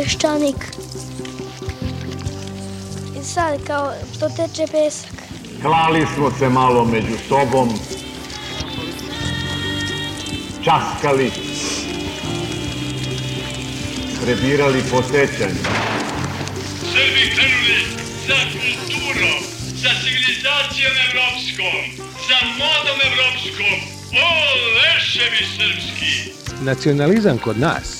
peščanik. I sad kao što teče pesak. Klali smo se malo među sobom, časkali, prebirali po sećanju. Srbi krenuli za kulturom, za civilizacijom evropskom, za modom evropskom. O, leševi srpski! Nacionalizam kod nas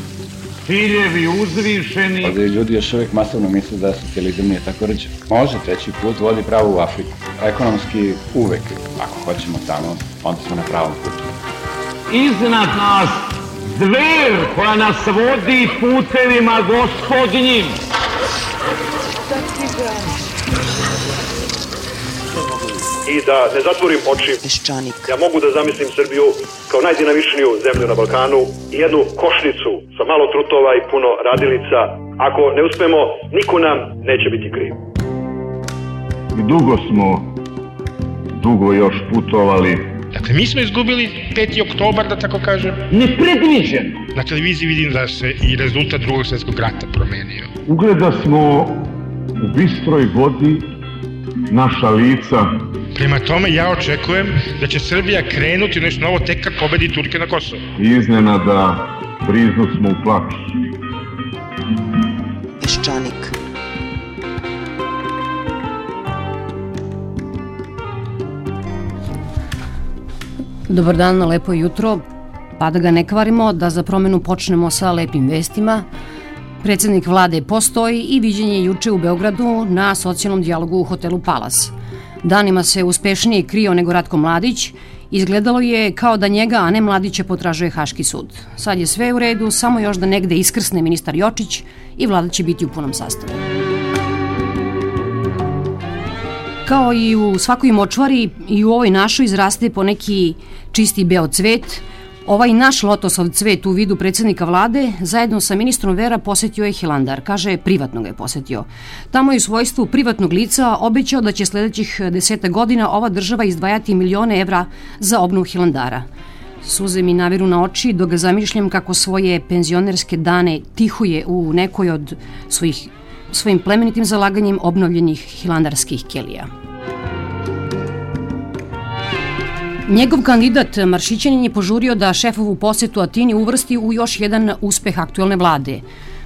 ciljevi uzvišeni, Ovdje ljudi još uvijek masovno misle da socijalizam nije tako rđe. Može, treći put vodi pravo u Afriku. Ekonomski uvek, ako hoćemo tamo, onda smo na pravom putu. iznad nas zver koja nas vodi putevima gospodnjim. I da ne zatvorim oči, Peščanik. ja mogu da zamislim Srbiju kao najdinamičniju zemlju na Balkanu i jednu košnicu sa malo trutova i puno radilica. Ako ne uspemo, niko nam neće biti kriv. I dugo smo, dugo još putovali. Dakle, mi smo izgubili 5. oktobar, da tako kažem. Nepredviđen. Na televiziji vidim da se i rezultat drugog svjetskog rata promenio. Ugleda smo u bistroj vodi naša lica Prema tome, ja očekujem da će Srbija krenuti u nešto novo tek kad pobedi Turke na Kosovo. iznenada briznu smo u plaću. Peščanik. Dobar dan, lepo jutro. Pa da ga ne kvarimo, da za promenu počnemo sa lepim vestima. Predsednik vlade postoji i viđenje juče u Beogradu na socijalnom dijalogu u hotelu Palas. Danima se uspešnije krio nego Ratko Mladić, izgledalo je kao da njega, a ne Mladića, potražuje Haški sud. Sad je sve u redu, samo još da negde iskrsne ministar Jočić i vlada će biti u punom sastavu. Kao i u svakoj močvari i u ovoj našoj izraste po neki čisti beo cvet, Ovaj naš lotosov cvet u vidu predsednika vlade zajedno sa ministrom Vera posetio je Hilandar, kaže privatno ga je posetio. Tamo je u svojstvu privatnog lica obećao da će sledećih deseta godina ova država izdvajati milione evra za obnovu Hilandara. Suze mi naviru na oči dok ga zamišljam kako svoje penzionerske dane tihuje u nekoj od svojih, svojim plemenitim zalaganjem obnovljenih hilandarskih kelija. Njegov kandidat Maršićanin je požurio da šefovu posetu Atini uvrsti u još jedan uspeh aktuelne vlade.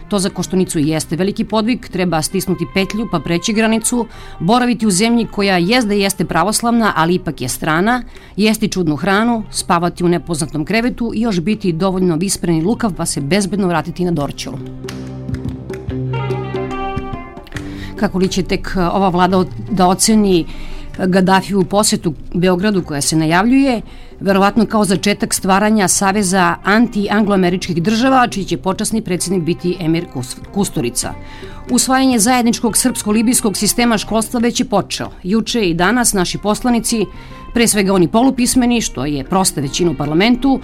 To za Koštunicu jeste veliki podvig, treba stisnuti petlju pa preći granicu, boraviti u zemlji koja jezda jeste pravoslavna, ali ipak je strana, jesti čudnu hranu, spavati u nepoznatom krevetu i još biti dovoljno vispren i lukav pa se bezbedno vratiti na Dorćolu. Kako li će tek ova vlada da oceni Gaddafiju posetu Beogradu koja se najavljuje, verovatno kao začetak stvaranja Saveza anti-angloameričkih država, čiji će počasni predsednik biti Emir Kusturica. Usvajanje zajedničkog srpsko-libijskog sistema školstva već je počeo. Juče i danas naši poslanici, pre svega oni polupismeni, što je prosta većina u parlamentu,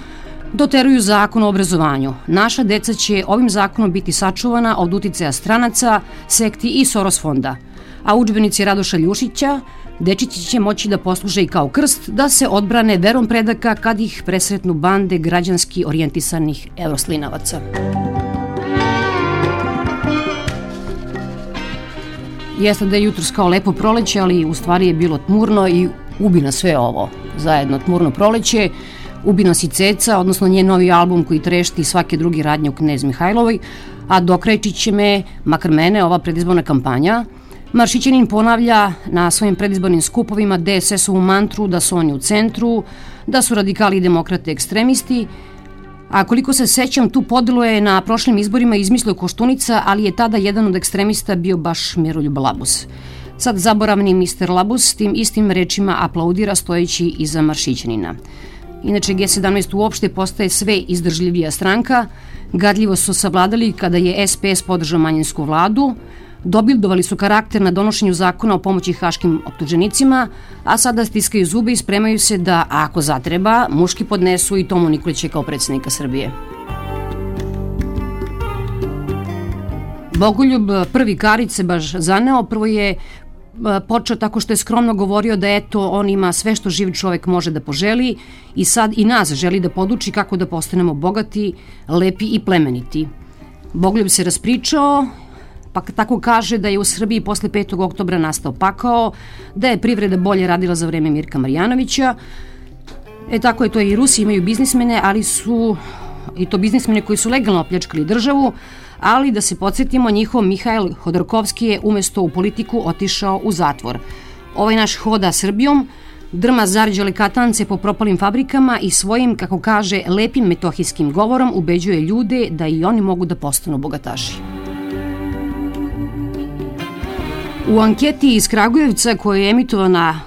doteruju zakon o obrazovanju. Naša deca će ovim zakonom biti sačuvana od uticaja stranaca, sekti i Soros fonda. A učbenici Radoša Ljušića Dečići će moći da posluže i kao krst, da se odbrane verom predaka kad ih presretnu bande građanski orijentisanih evroslinavaca. Jeste da je jutros kao lepo proleće, ali u stvari je bilo tmurno i ubi nas sve ovo. Zajedno tmurno proleće, ubi nas i Ceca, odnosno njen novi album koji trešti svake drugi radnje u Knez Mihajlovoj, a dokrećit će me, makar mene, ova predizborna kampanja, Maršićanin ponavlja na svojim predizbornim skupovima DSS-ovu mantru da su oni u centru, da su radikali i demokrate ekstremisti, a koliko se sećam, tu podelo je na prošlim izborima izmislio Koštunica, ali je tada jedan od ekstremista bio baš Miroljub Labus. Sad zaboravni Mr. Labus tim istim rečima aplaudira stojeći iza Maršićanina. Inače, G17 uopšte postaje sve izdržljivija stranka, gadljivo su savladali kada je SPS podržao manjinsku vladu, Dobildovali su karakter na donošenju zakona o pomoći haškim optuženicima, a sada stiskaju zube i spremaju se da, ako zatreba, muški podnesu i Tomu Nikolića kao predsednika Srbije. Bogoljub prvi Karić se baš zaneo, prvo je počeo tako što je skromno govorio da eto on ima sve što živ čovek može da poželi i sad i nas želi da poduči kako da postanemo bogati, lepi i plemeniti. Bogoljub se raspričao pa tako kaže da je u Srbiji posle 5. oktobra nastao pakao, da je privreda bolje radila za vreme Mirka Marjanovića. E tako je to i Rusi imaju biznismene, ali su i to biznismene koji su legalno opljačkali državu, ali da se podsjetimo, njihov Mihajl Hodorkovski je umesto u politiku otišao u zatvor. Ovaj naš hoda Srbijom drma zarđale katance po propalim fabrikama i svojim, kako kaže, lepim metohijskim govorom ubeđuje ljude da i oni mogu da postanu bogataši. U anketi iz Kragujevca koja je emitovana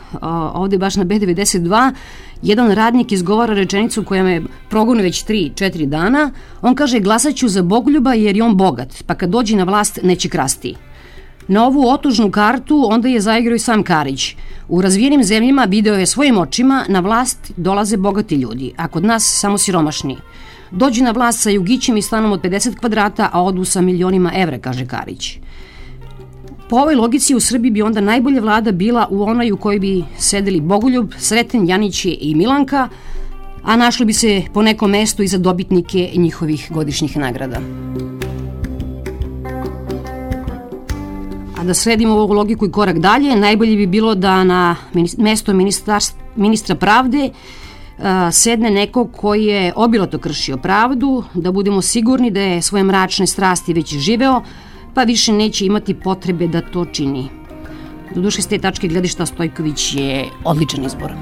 ovde baš na B92, jedan radnik izgovara rečenicu koja me progone već 3-4 dana. On kaže glasaću za Bogoljuba jer je on bogat, pa kad dođe na vlast neće krasti. Na ovu otužnu kartu onda je zaigrao i sam Karić. U razvijenim zemljama video je svojim očima na vlast dolaze bogati ljudi, a kod nas samo siromašni. Dođu na vlast sa jugićem i stanom od 50 kvadrata, a odu sa milionima evra, kaže Karić. Po ovoj logici u Srbiji bi onda najbolja vlada bila u onoj u kojoj bi sedeli Bogoljub, Sreten, Janić i Milanka, a našli bi se po nekom mestu i za dobitnike njihovih godišnjih nagrada. A da sredimo ovu logiku i korak dalje, najbolje bi bilo da na mesto ministra pravde sedne neko koji je obilato kršio pravdu, da budemo sigurni da je svoje mračne strasti već živeo, pa više neće imati potrebe da to čini. Doduše, s te tačke gledišta Stojković je odličan izbor.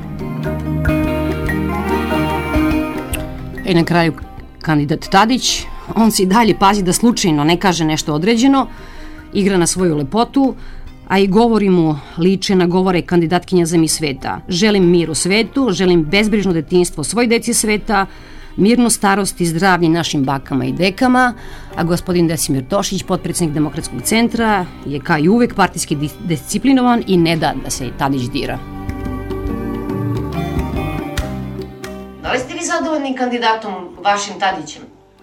I na kraju kandidat Tadić, on se i dalje pazi da slučajno ne kaže nešto određeno, igra na svoju lepotu, a i govori mu liče na govore kandidatkinja za mi sveta. Želim mir u svetu, želim bezbrižno detinstvo svoj deci sveta, mirnu starost i zdravlje našim bakama i dekama, a gospodin Desimir Tošić, potpredsednik Demokratskog centra, je kao i uvek partijski disciplinovan i ne da da se Tadić dira. Da li ste vi zadovoljni kandidatom vašim Tadićem?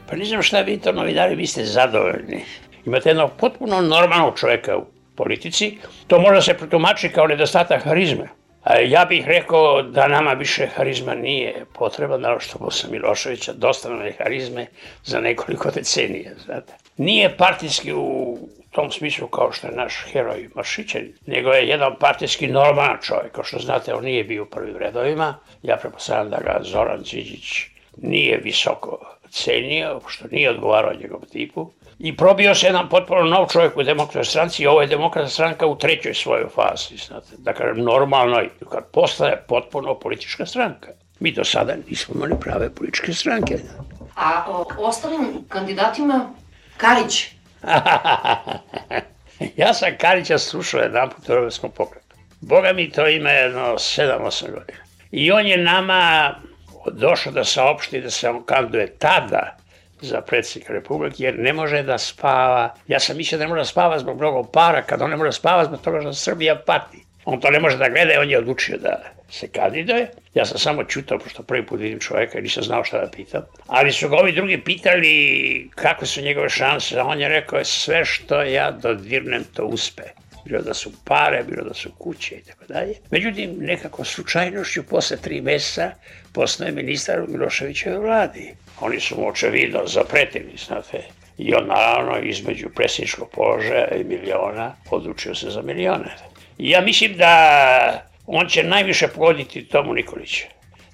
Pa ne znam šta vi to novinari, vi ste zadovoljni. Imate jednog potpuno normalnog čoveka u politici, to može se protumačiti kao nedostatak harizme. Ja bih rekao da nama više harizma nije potreba, naravno što posle Miloševića, dosta nam je harizme za nekoliko decenija, znate. Nije partijski u tom smislu kao što je naš heroj Maršićan, nego je jedan partijski normalan čovjek. Kao što znate, on nije bio u prvim redovima. Ja prepostavljam da ga Zoran Čiđić nije visoko cenio, što nije odgovarao njegovom tipu i probio se jedan potpuno nov čovjek u demokratskoj stranci i ovo je demokratska stranka u trećoj svojoj fazi, znate, da kažem normalnoj, kad postaje potpuno politička stranka. Mi do sada nismo imali prave političke stranke. A o ostalim kandidatima, Karić? ja sam Karića slušao jedan put u Rovetskom pokretu. Boga mi to ima jedno 7-8 godina. I on je nama došao da saopšti da se on kanduje tada za predsjednika Republike, jer ne može da spava. Ja sam mislio da ne može da spava zbog mnogo para, kad on ne može da spava zbog toga što Srbija pati. On to ne može da gleda on je odlučio da se kandiduje. Ja sam samo čutao, pošto prvi put vidim čoveka i nisam znao šta da pitam. Ali su ga ovi drugi pitali kakve su njegove šanse, a on je rekao sve što ja dodirnem to uspe bilo da su pare, bilo da su kuće i tako dalje. Međutim, nekako slučajnošću posle tri meseca postao ministar u Miloševićeve vladi. Oni su mu očevidno zapretili, znate. I on naravno između predsjedničkog položaja i miliona odlučio se za milione. Ja mislim da on će najviše pogoditi Tomu Nikolića.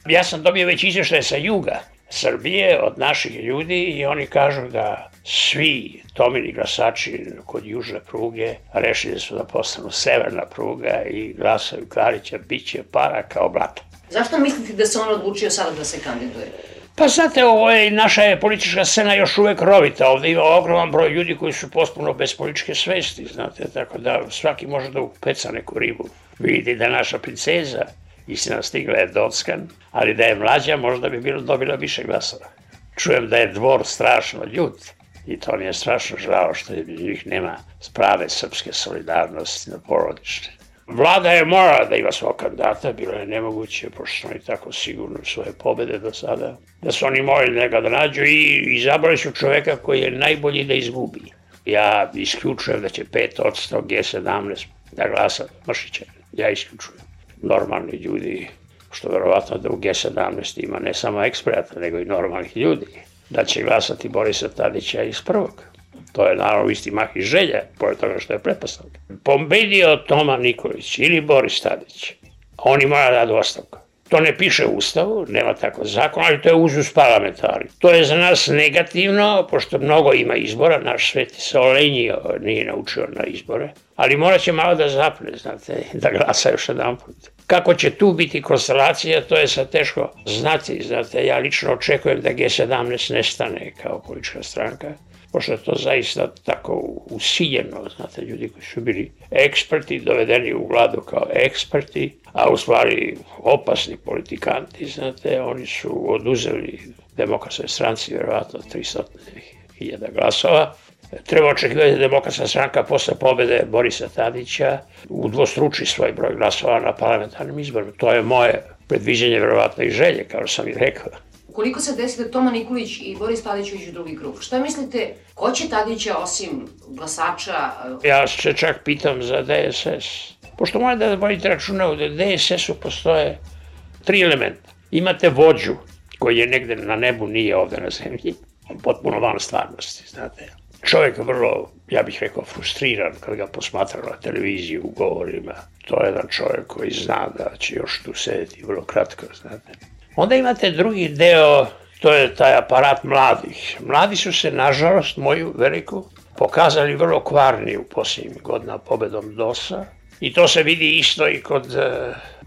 Ja sam dobio već izveštaje sa juga Srbije od naših ljudi i oni kažu da svi Tomini glasači kod južne pruge rešili su da postanu severna pruga i glasaju Karića, bit će para kao blata. Zašto mislite da se on odlučio sada da se kandiduje? Pa znate, ovo je, naša je politička scena još uvek rovita. Ovde ima ogroman broj ljudi koji su potpuno bez političke svesti, znate, tako da svaki može da upeca neku ribu. Vidite da naša princeza, istina stigla je dockan, ali da je mlađa možda bi bilo dobila više glasova. Čujem da je dvor strašno ljut I to mi je strašno žao što njih nema sprave srpske solidarnosti na porodište. Vlada je morala da ima svog kandidata, bilo je nemoguće, pošto oni tako sigurno svoje pobede do sada, da su oni morali njega da nađu i izabrali su čoveka koji je najbolji da izgubi. Ja isključujem da će 5% G17 da glasa Mršića. Ja isključujem. Normalni ljudi, što verovatno da u G17 ima ne samo eksperata, nego i normalnih ljudi, da će glasati Borisa Tadića iz prvog. To je naravno isti mah i želja, pored toga što je pretpostavka. Pobedio Toma Nikolić ili Boris Tadić, oni mora da dadu ostavku. To ne piše u Ustavu, nema tako zakon, ali to je uzus parlamentari. To je za nas negativno, pošto mnogo ima izbora, naš svet se olenjio, nije naučio na izbore, ali morat će malo da zapne, znate, da glasa još jedan put. Kako će tu biti konstelacija, to je sad teško znati, znate, ja lično očekujem da G17 nestane kao politička stranka, pošto je to zaista tako usiljeno, znate, ljudi koji su bili eksperti, dovedeni u vladu kao eksperti, a u stvari opasni politikanti, znate, oni su oduzeli demokratskoj stranci vjerovatno 300.000 glasova. Treba očekivati da demokratska stranka posle pobede Borisa Tadića udvostruči svoj broj glasova na parlamentarnim izborima. To je moje predviđenje, verovatno i želje, kao sam i rekao. Ukoliko se desi da Toma Nikolić i Boris Tadić uđu u drugi krug, šta mislite, ko će Tadića osim glasača... Ja se čak pitam za DSS. Pošto morate da vodite računa, u DSS-u postoje tri elementa. Imate vođu, koji je negde na nebu, nije ovde na zemlji, potpuno van stvarnosti, znate. Čovjek vrlo, ja bih rekao, frustriran kad ga posmatra na televiziji u govorima. To je jedan čovjek koji zna da će još tu sedeti vrlo kratko, znate. Onda imate drugi deo, to je taj aparat mladih. Mladi su se, nažalost, moju veliku, pokazali vrlo kvarni u posljednjim godina pobedom DOS-a. I to se vidi isto i kod uh,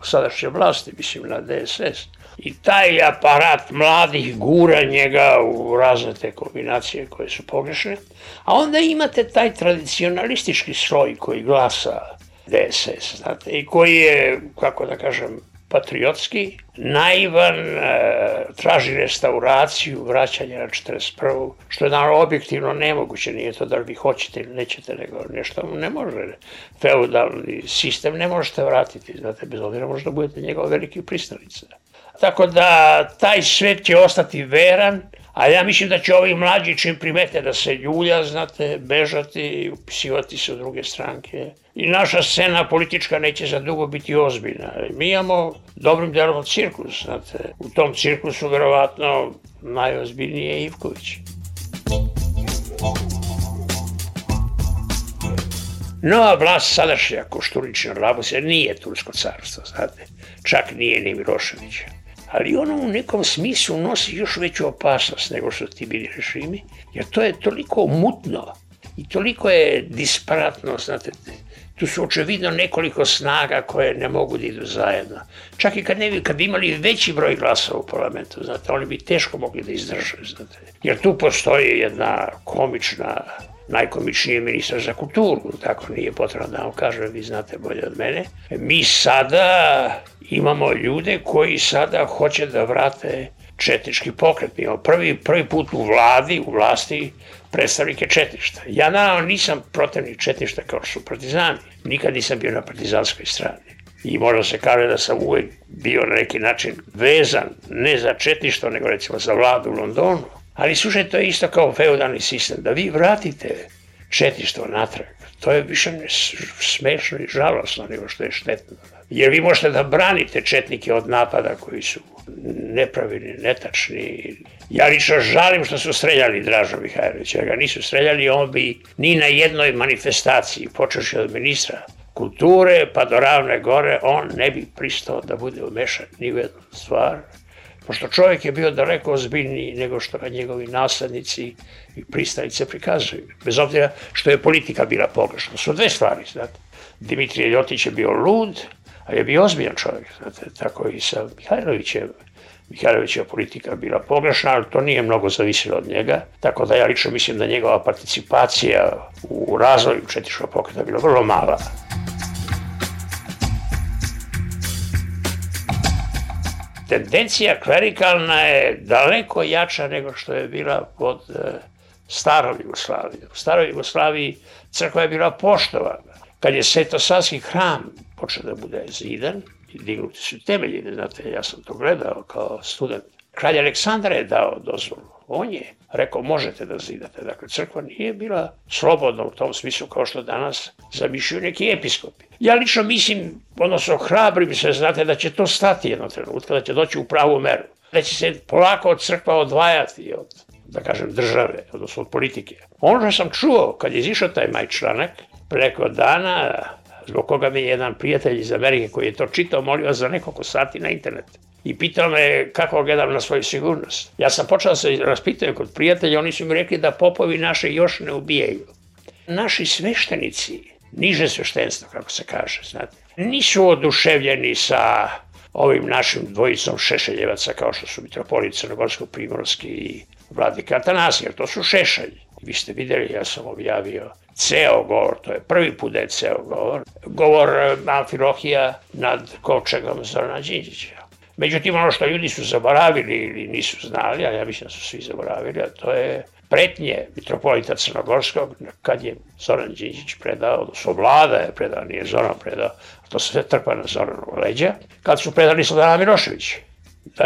sadašnje vlasti, mislim na DSS. I taj aparat mladih gura njega u razne te kombinacije koje su pogrešne. A onda imate taj tradicionalistički sloj koji glasa DSS, znate, i koji je, kako da kažem, patriotski, naivan, e, traži restauraciju, vraćanje na 41. Što je naravno objektivno nemoguće, nije to da li vi hoćete ili nećete, nego nešto ne može. Feudalni sistem ne možete vratiti, znate, bez obzira možda budete njegov veliki pristalica. Tako da taj svet će ostati veran, a ja mislim da će ovi mlađi čim primete da se ljulja, znate, bežati i upisivati se u druge stranke. I naša scena politička neće za dugo biti ozbiljna. Mi imamo dobrim delom cirkus, znate. U tom cirkusu verovatno najozbiljniji je Ivković. Nova vlast sadašnja Košturična Labuse nije Tursko carstvo, znate. Čak nije ni Miloševića ali ono u nekom smislu nosi još veću opasnost nego što ti bili režimi, jer to je toliko mutno i toliko je disparatno, znate, tu su očevidno nekoliko snaga koje ne mogu da idu zajedno. Čak i kad, ne bi, kad bi imali veći broj glasova u parlamentu, znate, oni bi teško mogli da izdrže, znate. Jer tu postoji jedna komična najkomičniji ministar za kulturu, tako nije potrebno da vam kažem, vi znate bolje od mene. Mi sada imamo ljude koji sada hoće da vrate četnički pokret. Imamo prvi, prvi put u vladi, u vlasti predstavnike četništa. Ja naravno nisam protivnik četništa kao što su partizani. Nikad nisam bio na partizanskoj strani. I možda se kaže da sam uvek bio na neki način vezan, ne za četništvo, nego recimo za vladu u Londonu. Ali slušaj, to je isto kao feudalni sistem, da vi vratite četništvo natrag. To je više smešno i žalosno nego što je štetno. Jer vi možete da branite četnike od napada koji su nepravilni, netačni. Ja lično žalim što su streljali Draža Mihajlovića. ga nisu streljali, on bi ni na jednoj manifestaciji, počeši od ministra kulture pa do Ravne gore, on ne bi pristao da bude umešan ni u jednu stvar pošto čovjek je bio daleko ozbiljniji nego što ga njegovi naslednici i pristalice prikazuju. Bez obzira što je politika bila pogrešna. Su dve stvari, znate. Dimitrije Ljotić je bio lud, a je bio ozbiljan čovjek, znate, tako i sa Mihajlovićem. Mihajlovića politika bila pogrešna, ali to nije mnogo zavisilo od njega, tako da ja lično mislim da njegova participacija u razvoju četiškog pokreta bila vrlo mala. tendencija klerikalna je daleko jača nego što je bila pod e, staroj Jugoslaviji. U staroj Jugoslaviji crkva je bila poštovana. Kad je Svetosavski hram počeo da bude zidan, dignuti su temelji, znate, ja sam to gledao kao student. Kralj Aleksandar je dao dozvolu. On je rekao možete da zidate. Dakle, crkva nije bila slobodna u tom smislu kao što danas zamišljaju neki episkopi. Ja lično mislim, odnosno hrabrim se, znate, da će to stati jedno trenutka, da će doći u pravu meru. Da će se polako od crkva odvajati od, da kažem, države, odnosno od politike. Ono što sam čuo kad je izišao taj maj članak, preko dana, zbog koga mi je jedan prijatelj iz Amerike koji je to čitao, molio za nekoliko sati na internet. I pitao me kako gledam na svoju sigurnost. Ja sam počeo da se raspitati kod prijatelja, oni su mi rekli da popovi naše još ne ubijaju. Naši sveštenici, niže sveštenstvo, kako se kaže, znate, nisu oduševljeni sa ovim našim dvojicom šešeljevaca kao što su mitropolit Crnogorskog Primorski i vladika Atanasija, jer to su šešelji. Vi ste videli, ja sam objavio ceo govor, to je prvi put da je ceo govor, govor eh, Amfilohija nad kovčegom Zorana Đinđića. Međutim, ono što ljudi su zaboravili ili nisu znali, a ja mislim da su svi zaboravili, a to je pretnje mitropolita Crnogorskog kad je Zoran Đinđić predao, odnosno vlada je predao, nije Zoran predao, to se sve trpa na Zoranu leđa, kad su predali Sladana Milošević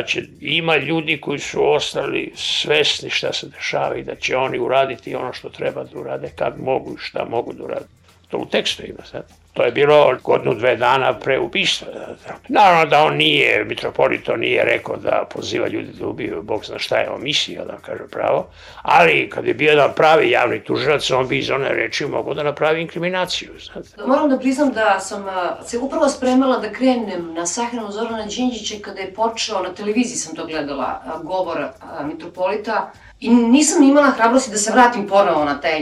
će ima ljudi koji su ostali svesni šta se dešava i da će oni uraditi ono što treba da urade, kad mogu i šta mogu da urade. To u tekstu ima, sad. To je bilo godinu, dve dana pre ubistva. Naravno da on nije, mitropolit nije rekao da poziva ljudi da ubiju, Bog zna šta je on mislio, da kaže pravo, ali kad je bio jedan pravi javni tužilac, on bi iz one reči mogao da napravi inkriminaciju. Znate. Moram da priznam da sam se upravo spremala da krenem na sahranu Zorana Đinđića kada je počeo, na televiziji sam to gledala, govor mitropolita i nisam imala hrabrosti da se vratim ponovo na taj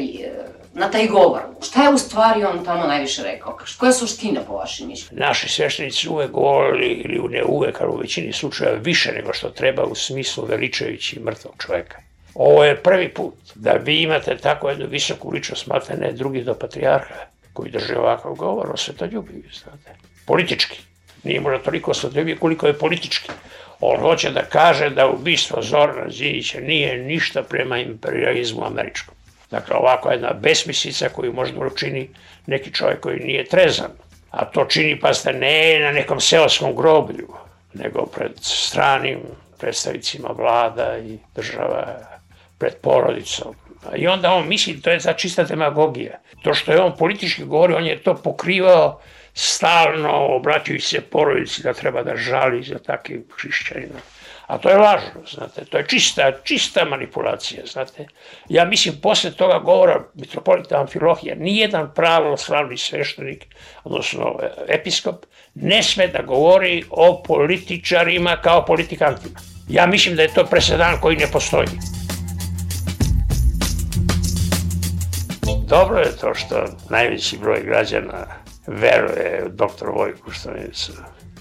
na taj govor. Šta je u stvari on tamo najviše rekao? Koja je suština po vašem mišljenju? Naši sveštenici uvek govorili, ili ne uvek, ali u većini slučaja više nego što treba u smislu veličajući mrtvog čoveka. Ovo je prvi put da vi imate tako jednu visoku ličnost, ne drugi do patrijarha, koji drže ovakav govor o svetoljubiju, znate. Politički. Nije možda toliko svetoljubije koliko je politički. On hoće da kaže da ubistvo Zorana Zinića nije ništa prema imperializmu američkom. Dakle, ovako jedna besmislica koju možda učini neki čovjek koji nije trezan. A to čini, pa ste ne na nekom seoskom groblju, nego pred stranim predstavicima vlada i država, pred porodicom. I onda on misli, to je za čista demagogija. To što je on politički govorio, on je to pokrivao stalno obraćajući se porodici da treba da žali za takvim hrišćanima. A to je lažno, znate, to je čista, čista manipulacija, znate. Ja mislim, posle toga govora mitropolita Amfilohija, nijedan pravoslavni sveštenik, odnosno episkop, ne sme da govori o političarima kao politikantima. Ja mislim da je to presedan koji ne postoji. Dobro je to što najveći broj građana veruje doktor Vojku Štonicu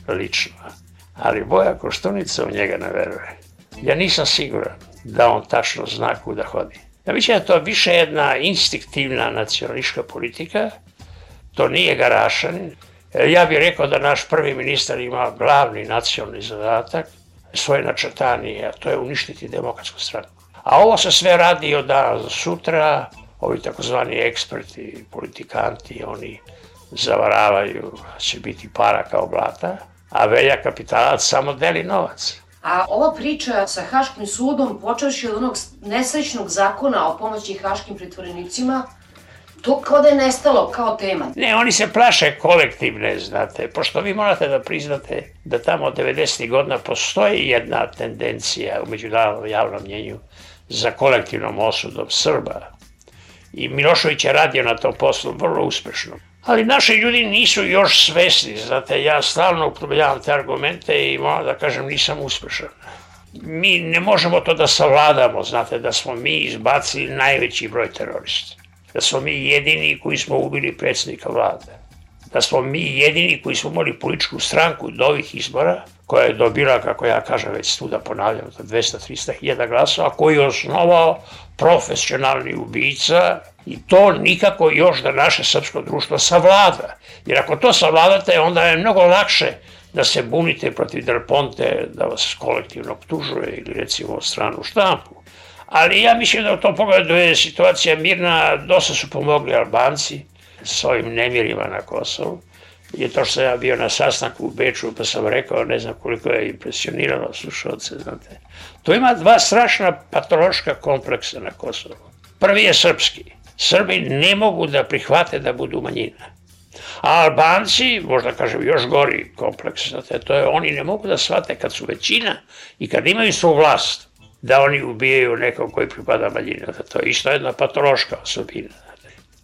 lično ali Boja Koštunica u njega ne veruje. Ja nisam siguran da on tačno zna kuda hodi. Ja mislim da to više jedna instinktivna nacionališka politika, to nije garašanin. Ja bih rekao da naš prvi ministar ima glavni nacionalni zadatak, svoje načrtanje, a to je uništiti demokratsku stranu. A ovo se sve radi od dana za sutra, ovi takozvani eksperti, politikanti, oni zavaravaju da će biti para kao blata, a velja kapitalac samo deli novac. A ova priča sa Haškim sudom, počeši od onog nesrećnog zakona o pomoći haškim pritvorenicima, to kao da je nestalo kao tema. Ne, oni se plaše kolektivne, znate, pošto vi morate da priznate da tamo od 90. godina postoji jedna tendencija u međunarodnom javnom mnjenju za kolektivnom osudom Srba. I Milošević je radio na tom poslu vrlo uspešno. Ali naši ljudi nisu još svesni, znate, ja stalno upotrebljavam te argumente i moram da kažem nisam uspešan. Mi ne možemo to da savladamo, znate, da smo mi izbacili najveći broj terorista. Da smo mi jedini koji smo ubili predsjednika vlade. Da smo mi jedini koji smo imali političku stranku do ovih izbora, koja je dobila, kako ja kažem već tu da ponavljam, 200-300 hiljada glasova, koji je osnovao profesionalni ubica i to nikako još da naše srpsko društvo savlada. Jer ako to savladate, onda je mnogo lakše da se bunite protiv Del Ponte, da vas kolektivno optužuje ili recimo stranu štampu. Ali ja mislim da u tom pogledu je situacija mirna, dosta su pomogli Albanci s ovim nemirima na Kosovu. I to što sam ja bio na sastanku u Beču, pa sam rekao, ne znam koliko je impresionirano slušalce, znate. To ima dva strašna patološka kompleksa na Kosovu. Prvi je srpski. Srbi ne mogu da prihvate da budu manjina. A Albanci, možda kažem još gori kompleks, znate, to je oni ne mogu da shvate kad su većina i kad imaju svoju vlast, da oni ubijaju nekog koji pripada manjini. To je isto jedna patološka osobina.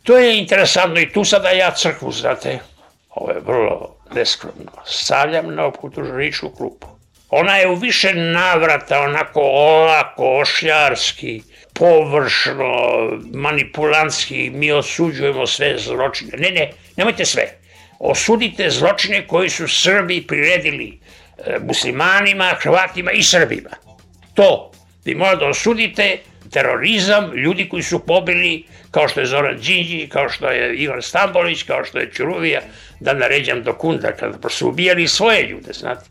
To je interesantno i tu sada ja crkvu, znate, ovo je vrlo neskromno, stavljam na optuženičku klupu. Ona je u više navrata onako olako, ošljarski, površno, manipulantski, mi osuđujemo sve zločine. Ne, ne, nemojte sve. Osudite zločine koji su Srbi priredili e, muslimanima, Hrvatima i Srbima. To vi morate da osudite terorizam, ljudi koji su pobili, kao što je Zoran Đinđi, kao što je Ivan Stambolić, kao što je Čuruvija, da naređam do kunda, kada su ubijali svoje ljude, znate.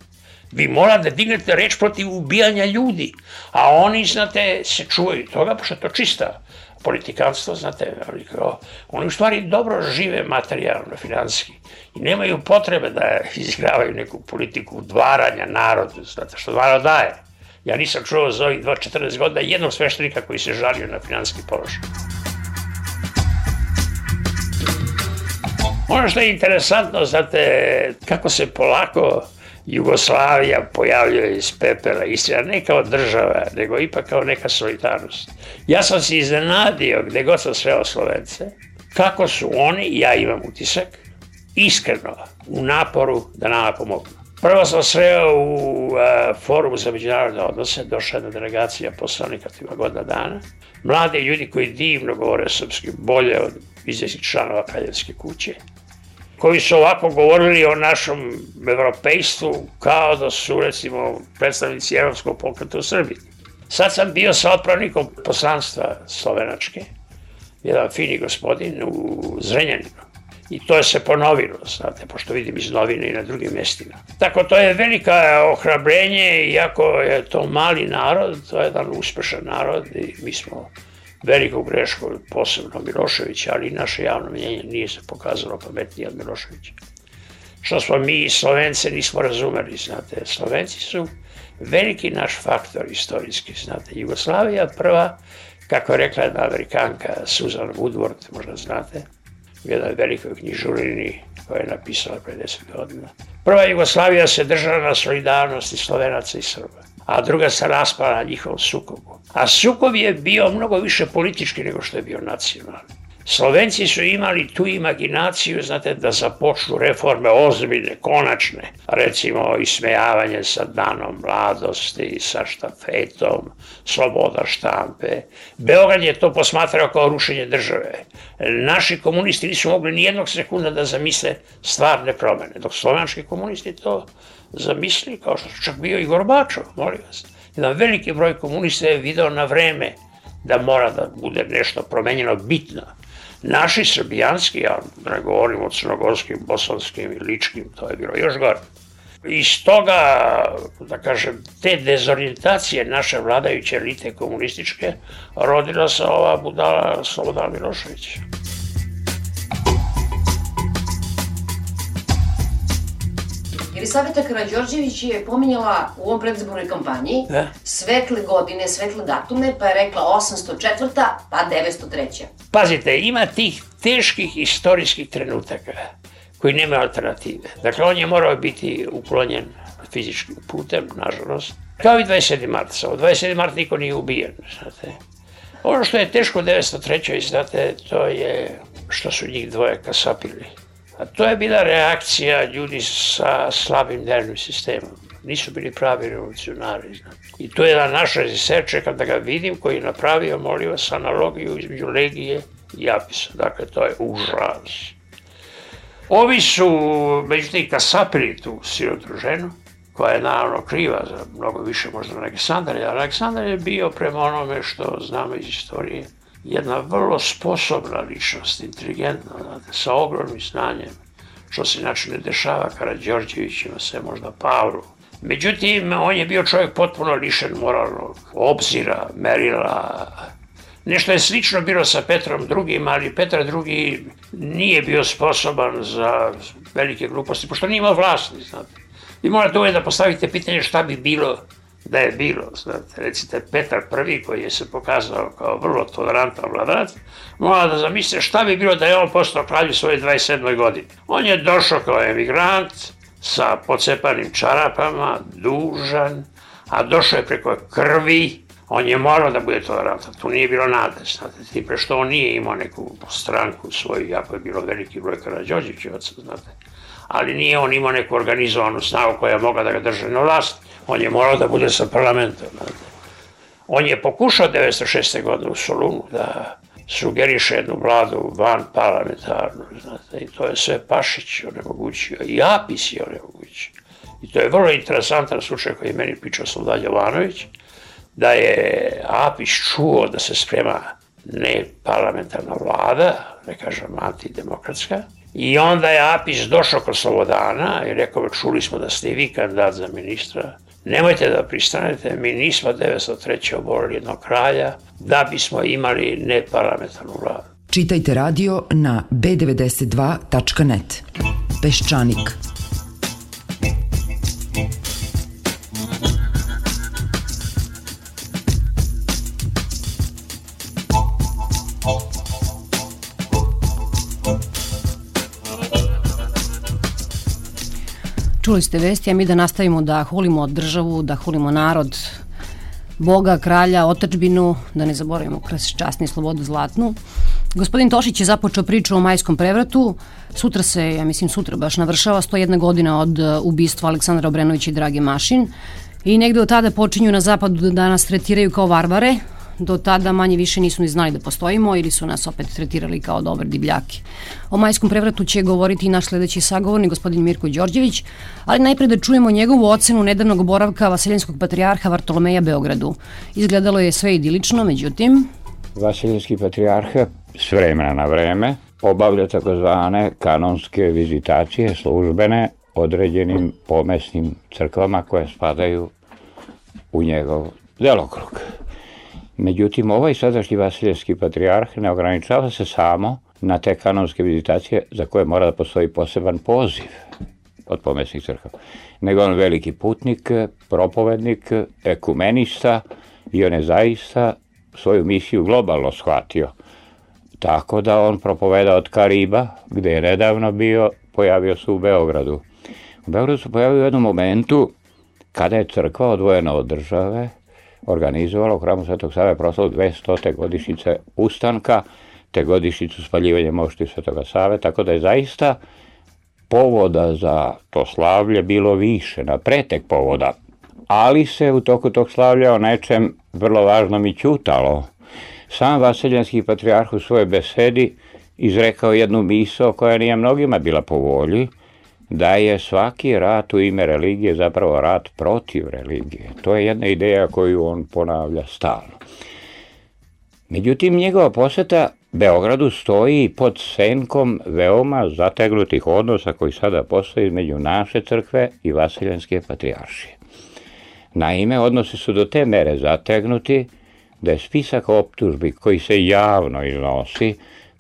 Vi morate da dignete reč protiv ubijanja ljudi, a oni, znate, se čuvaju toga, pošto je to čista politikanstvo, znate, oni u stvari dobro žive materijalno, finanski i nemaju potrebe da izigravaju neku politiku dvaranja narodu, znate, što narod daje. Ja nisam čuo za ovih 14 godina jednog sveštenika koji se žalio na finanski položaj. Ono što je interesantno, znate, kako se polako Jugoslavija pojavljuje iz pepela, istina ne kao država, nego ipak kao neka solidarnost. Ja sam se iznenadio, gde god sam sreo Slovence, kako su oni, ja imam utisak, iskreno u naporu da nama pomogu. Prvo sam sreo u uh, forumu za međunarodne odnose, došla jedna delegacija poslanika tima godina dana. Mlade ljudi koji divno govore srpski, bolje od izvjesnih članova Kraljevske kuće koji su ovako govorili o našom evropejstvu kao da su, recimo, predstavnici Evropskog pokreta u Srbiji. Sad sam bio sa otpravnikom poslanstva Slovenačke, jedan fini gospodin u Zrenjaninu. I to je se ponovilo, znate, pošto vidim iz novine i na drugim mestima. Tako, to je velika ohrabrenje, iako je to mali narod, to je jedan uspešan narod i mi smo veliku grešku, posebno Miloševića, ali i naše javno mnjenje nije se pokazalo pametnije od Miloševića. Što smo mi Slovence nismo razumeli, znate, Slovenci su veliki naš faktor istorijski, znate, Jugoslavija prva, kako je rekla jedna amerikanka Susan Woodward, možda znate, u jednoj velikoj knjižurini koja je napisala pre 10 godina. Prva Jugoslavija se držala na solidarnosti Slovenaca i Srba a druga se raspala na njihovom sukobu. A sukob je bio mnogo više politički nego što je bio nacionalni. Slovenci su imali tu imaginaciju, znate, da započnu reforme ozbiljne, konačne, recimo ismejavanje sa danom mladosti, sa štafetom, sloboda štampe. Beograd je to posmatrao kao rušenje države. Naši komunisti nisu mogli ni jednog sekunda da zamisle stvarne promene, dok slovenski komunisti to zamisli, kao što su čak bio i Gorbačov, molim vas. Jedan veliki broj komunista je video na vreme da mora da bude nešto promenjeno bitno. Naši srbijanski, ja ne govorim o crnogorskim, bosanskim i ličkim, to je bilo još gore. Iz toga, da kažem, te dezorientacije naše vladajuće elite komunističke rodila se ova budala Slobodan Milošević. Jelisaveta Karadžorđević je pominjala u ovom predizbornoj kampanji da. svetle godine, svetle datume, pa je rekla 804. pa 903. Pazite, ima tih teških istorijskih trenutaka koji nema alternative. Dakle, on je morao biti uklonjen fizičkim putem, nažalost. Kao i 27. marta. Samo 27. marta niko nije ubijen, znate. Ono što je teško u 903. znate, to je što su njih dvoje kasapili. A to je bila reakcija ljudi sa slabim nervnim sistemom. Nisu bili pravi revolucionari. Znam. I to je jedan naš režiser, kada ga vidim, koji je napravio, molim vas, analogiju između Legije i Apisa. Dakle, to je užas. Ovi su, međutim, kasapili tu sirotu ženu, koja je naravno kriva za mnogo više možda Aleksandar, ali Aleksandar je bio prema onome što znamo iz istorije, jedna vrlo sposobna ličnost, inteligentna, znate, sa ogromnim znanjem, što se inače ne dešava Karadžorđevićima, sve možda Pavlu. Međutim, on je bio čovjek potpuno lišen moralnog obzira, merila. Nešto je slično bilo sa Petrom II, ali Petar II nije bio sposoban za velike gluposti, pošto nije imao vlasti, znate. Vi morate uvijek da postavite pitanje šta bi bilo da je bilo, znate, recite Petar I koji je se pokazao kao vrlo tolerantan vladarac, mora da zamislite šta bi bilo da je on postao kralj u svojoj 27. godini. On je došao kao emigrant sa pocepanim čarapama, dužan, a došao je preko krvi, on je morao da bude tolerantan, tu nije bilo nade, znate, ti pre što on nije imao neku stranku svoju, jako je bilo veliki broj Karadžođićevaca, znate, ali nije on imao neku organizovanu snagu koja je mogla da ga drže na vlasti On je morao da bude sa parlamentom. On je pokušao 1906. godine u Solunu da sugeriše jednu vladu van parlamentarnu, znate, i to je sve Pašić onemogućio, i Apis je onemogućio. I to je vrlo interesantan slučaj koji je meni pričao Slobodan Jovanović, da je Apis čuo da se sprema ne parlamentarna vlada, ne kažem antidemokratska, i onda je Apis došao kod Slobodana i rekao, čuli smo da ste vi kandidat za ministra, Nemojte da pristanete, mi nismo 903. oborili jednog kralja da bismo imali neparlamentarnu vladu. Čitajte radio na b92.net. Peščanik. Čuli ste vesti, a mi da nastavimo da hulimo državu, da hulimo narod, Boga, kralja, otačbinu, da ne zaboravimo kres časni slobodu zlatnu. Gospodin Tošić je započeo priču o majskom prevratu. Sutra se, ja mislim sutra baš, navršava 101 godina od uh, ubistva Aleksandra Obrenovića i Drage Mašin. I negde od tada počinju na zapadu da nas tretiraju kao varvare, do tada manje više nisu ni znali da postojimo ili su nas opet tretirali kao dobre divljake. O majskom prevratu će govoriti i naš sledeći sagovornik, gospodin Mirko Đorđević, ali najpre da čujemo njegovu ocenu nedavnog boravka Vasiljenskog patrijarha Vartolomeja Beogradu. Izgledalo je sve idilično, međutim... Vasiljenski patrijarha s vremena na vreme obavlja takozvane kanonske vizitacije službene određenim pomesnim crkvama koje spadaju u njegov delokrug. Međutim, ovaj sadašnji vasiljevski patrijarh ne ograničava se samo na te kanonske vizitacije za koje mora da postoji poseban poziv od pomesnih crkava, nego on veliki putnik, propovednik, ekumenista i on je zaista svoju misiju globalno shvatio. Tako da on propoveda od Kariba, gde je nedavno bio, pojavio se u Beogradu. U Beogradu se pojavio u jednom momentu kada je crkva odvojena od države, organizovala u hramu Svetog Save proslavu 200. godišnjice ustanka, te godišnjicu spaljivanja mošti Svetoga Save, tako da je zaista povoda za to slavlje bilo više, na pretek povoda. Ali se u toku tog slavlja o nečem vrlo važnom i ćutalo. Sam Vasiljanski patrijarh u svojoj besedi izrekao jednu misao koja nije mnogima bila po volji, da je svaki rat u ime religije zapravo rat protiv religije. To je jedna ideja koju on ponavlja stalno. Međutim, njegova poseta Beogradu stoji pod senkom veoma zategnutih odnosa koji sada postoji između naše crkve i Vasiljanske patrijaršije. Naime, odnosi su do te mere zategnuti da je spisak optužbi koji se javno iznosi,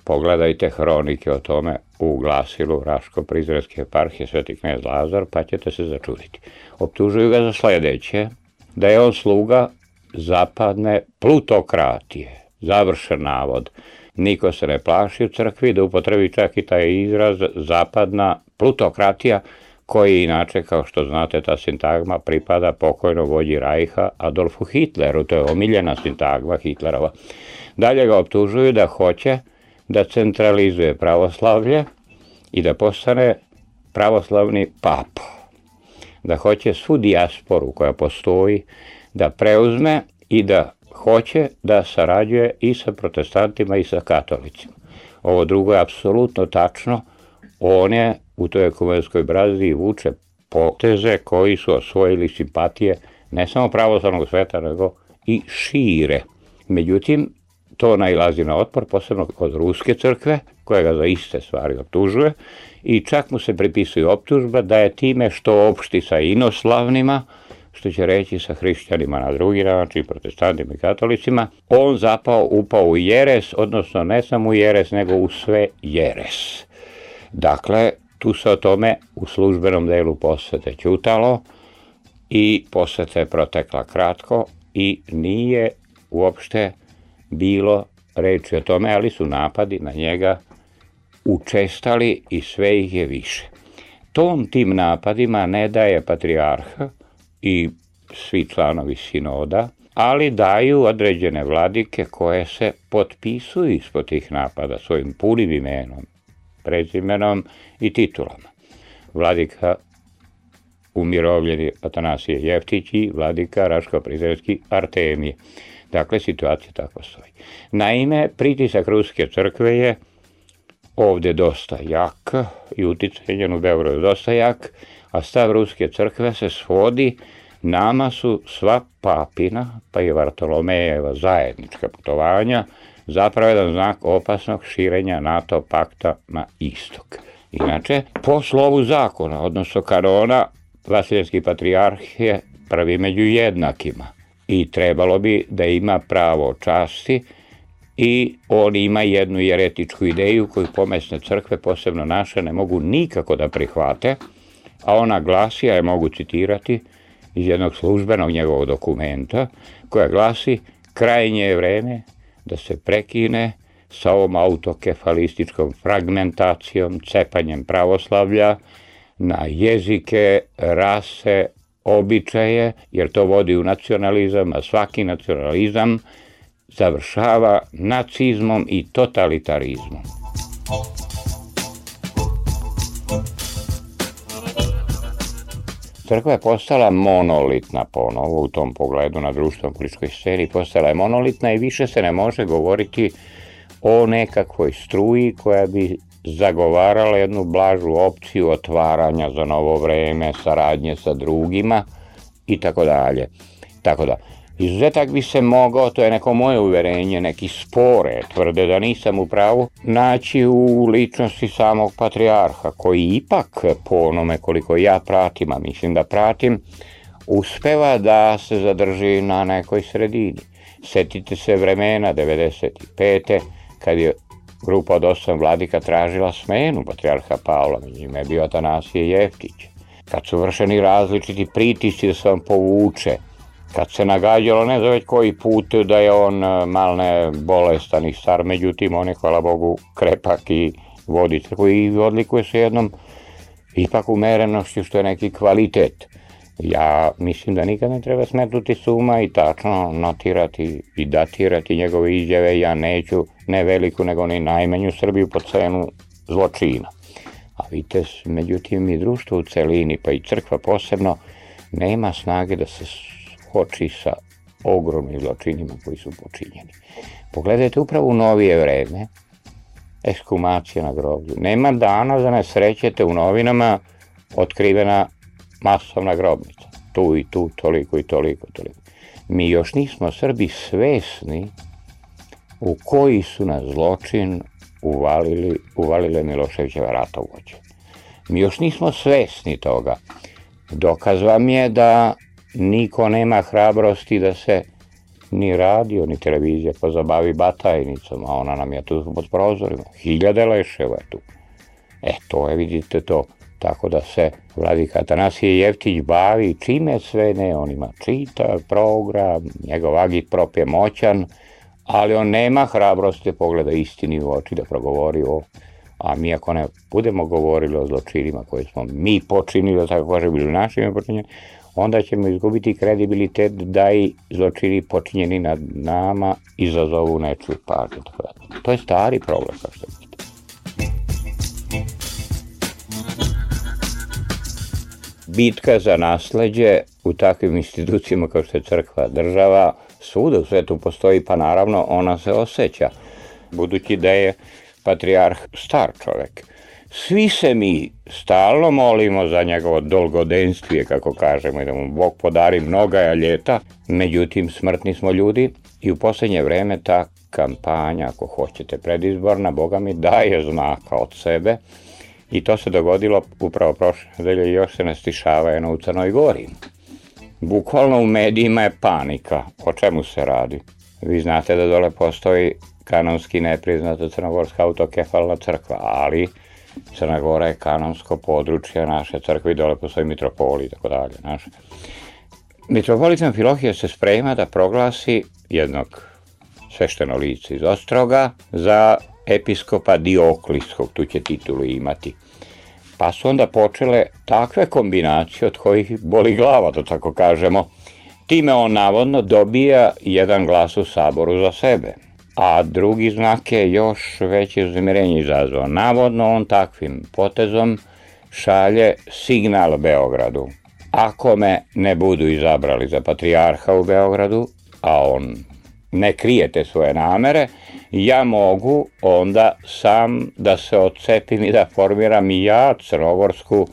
pogledajte hronike o tome u glasilu Raško-Prizrenske eparhije Sveti knjez Lazar, pa ćete se začuditi. Optužuju ga za sledeće, da je on sluga zapadne plutokratije. Završen navod. Niko se ne plaši u crkvi da upotrebi čak i taj izraz zapadna plutokratija, koji inače, kao što znate, ta sintagma pripada pokojno vođi Rajha Adolfu Hitleru, to je omiljena sintagma Hitlerova. Dalje ga optužuju da hoće da centralizuje pravoslavlje i da postane pravoslavni pap. Da hoće svu dijasporu koja postoji da preuzme i da hoće da sarađuje i sa protestantima i sa katolicima. Ovo drugo je apsolutno tačno. On je u toj ekumenskoj braziji vuče poteze koji su osvojili simpatije ne samo pravoslavnog sveta, nego i šire. Međutim, to nailazi na otpor, posebno kod Ruske crkve, koja ga za iste stvari optužuje, i čak mu se pripisuje optužba da je time što opšti sa inoslavnima, što će reći sa hrišćanima na drugi način, protestantima i katolicima, on zapao, upao u jeres, odnosno ne samo u jeres, nego u sve jeres. Dakle, tu se o tome u službenom delu posvete ćutalo i posveta je protekla kratko i nije uopšte bilo reči o tome, ali su napadi na njega učestali i sve ih je više. Tom tim napadima ne daje patrijarha i svi članovi sinoda, ali daju određene vladike koje se potpisuju ispod tih napada svojim punim imenom, prezimenom i titulama. Vladika umirovljeni Atanasije Jeftić i vladika Raško-Prizrevski Artemije. Dakle, situacija tako stoji. Naime, pritisak Ruske crkve je ovde dosta jak i uticaj u Beogradu dosta jak, a stav Ruske crkve se svodi nama su sva papina, pa i Vartolomejeva zajednička putovanja, zapravo jedan znak opasnog širenja NATO pakta na istok. Inače, po slovu zakona, odnosno kanona, Vasilijski patrijarh je prvi među jednakima i trebalo bi da ima pravo časti i on ima jednu jeretičku ideju koju pomesne crkve, posebno naše, ne mogu nikako da prihvate, a ona glasi, a je mogu citirati iz jednog službenog njegovog dokumenta, koja glasi krajnje je vreme da se prekine sa ovom autokefalističkom fragmentacijom, cepanjem pravoslavlja na jezike, rase, običaje, jer to vodi u nacionalizam, a svaki nacionalizam završava nacizmom i totalitarizmom. Crkva je postala monolitna ponovo u tom pogledu na društvenom političkoj sceni, postala je monolitna i više se ne može govoriti o nekakvoj struji koja bi zagovarala jednu blažu opciju otvaranja za novo vreme, saradnje sa drugima i tako dalje. Tako da, Izuzetak bi se mogao, to je neko moje uverenje, neki spore, tvrde da nisam u pravu, naći u ličnosti samog patrijarha, koji ipak po onome koliko ja pratim, a mislim da pratim, uspeva da se zadrži na nekoj sredini. Setite se vremena 95. kad je grupa od osam vladika tražila smenu patrijarha Pavla, među njima je bio Atanasije Jeftić. Kad su vršeni različiti pritisci da se on povuče, kad se nagađalo ne za već koji put da je on e, malne bolestan i star, međutim on je hvala Bogu krepak i vodi crkvu i odlikuje se jednom ipak umerenošću što je neki kvalitet. Ja mislim da nikad ne treba smetnuti suma i tačno notirati i datirati njegove izjave. Ja neću ne veliku nego ni najmanju Srbiju po cenu zločina. A vidite, međutim i društvo u celini, pa i crkva posebno, nema snage da se oči sa ogromnim zločinima koji su počinjeni. Pogledajte upravo u novije vreme, ekskumacija na groblju. Nema dana da ne srećete u novinama otkrivena masovna grobnica. Tu i tu, toliko i toliko, toliko. Mi još nismo Srbi svesni u koji su nas zločin uvalili, uvalile Miloševićeva ratovođe. Mi još nismo svesni toga. Dokaz vam je da niko nema hrabrosti da se ni radio, ni televizija pozabavi batajnicom, a ona nam je tu pod prozorima. Hiljade leševa je tu. E, to je, vidite to. Tako da se vladika Atanasije Jeftić bavi čime sve ne, on ima čita, program, njegov agitprop je moćan, ali on nema hrabrosti da pogleda istini u oči da progovori o a mi ako ne budemo govorili o zločinima koje smo mi počinili, da tako kaže, bili našimi počinjeni, onda ćemo izgubiti kredibilitet da i zločini počinjeni nad nama izazovu nečiju pažnju. To je stari problem, kao što Bitka za nasleđe u takvim institucijama kao što je crkva, država, svuda u svetu postoji, pa naravno ona se osjeća, budući da je patrijarh star čovek. Svi se mi stalno molimo za njegovo dolgodenstvije, kako kažemo, i da mu Bog podari mnoga ljeta, međutim smrtni smo ljudi i u poslednje vreme ta kampanja, ako hoćete, predizborna, Boga mi daje znaka od sebe i to se dogodilo upravo prošle nedelje još se ne stišava jedno u Crnoj Gori. Bukvalno u medijima je panika. O čemu se radi? Vi znate da dole postoji kanonski nepriznata crnogorska autokefalna crkva, ali Crna Gora je kanonsko područje naše crkve i dole postoji mitropoli i tako dalje. Naše. Mitropolit Amfilohije se sprema da proglasi jednog svešteno lice iz Ostroga za episkopa Dioklijskog, tu će titulu imati. Pa su onda počele takve kombinacije od kojih boli glava, da tako kažemo. Time on navodno dobija jedan glas u saboru za sebe. A drugi znak je još veće uznemirenje izazvao. Navodno on takvim potezom šalje signal Beogradu. Ako me ne budu izabrali za patrijarha u Beogradu, a on ne krije te svoje namere, ja mogu onda sam da se odcepim i da formiram i ja crnogorsku,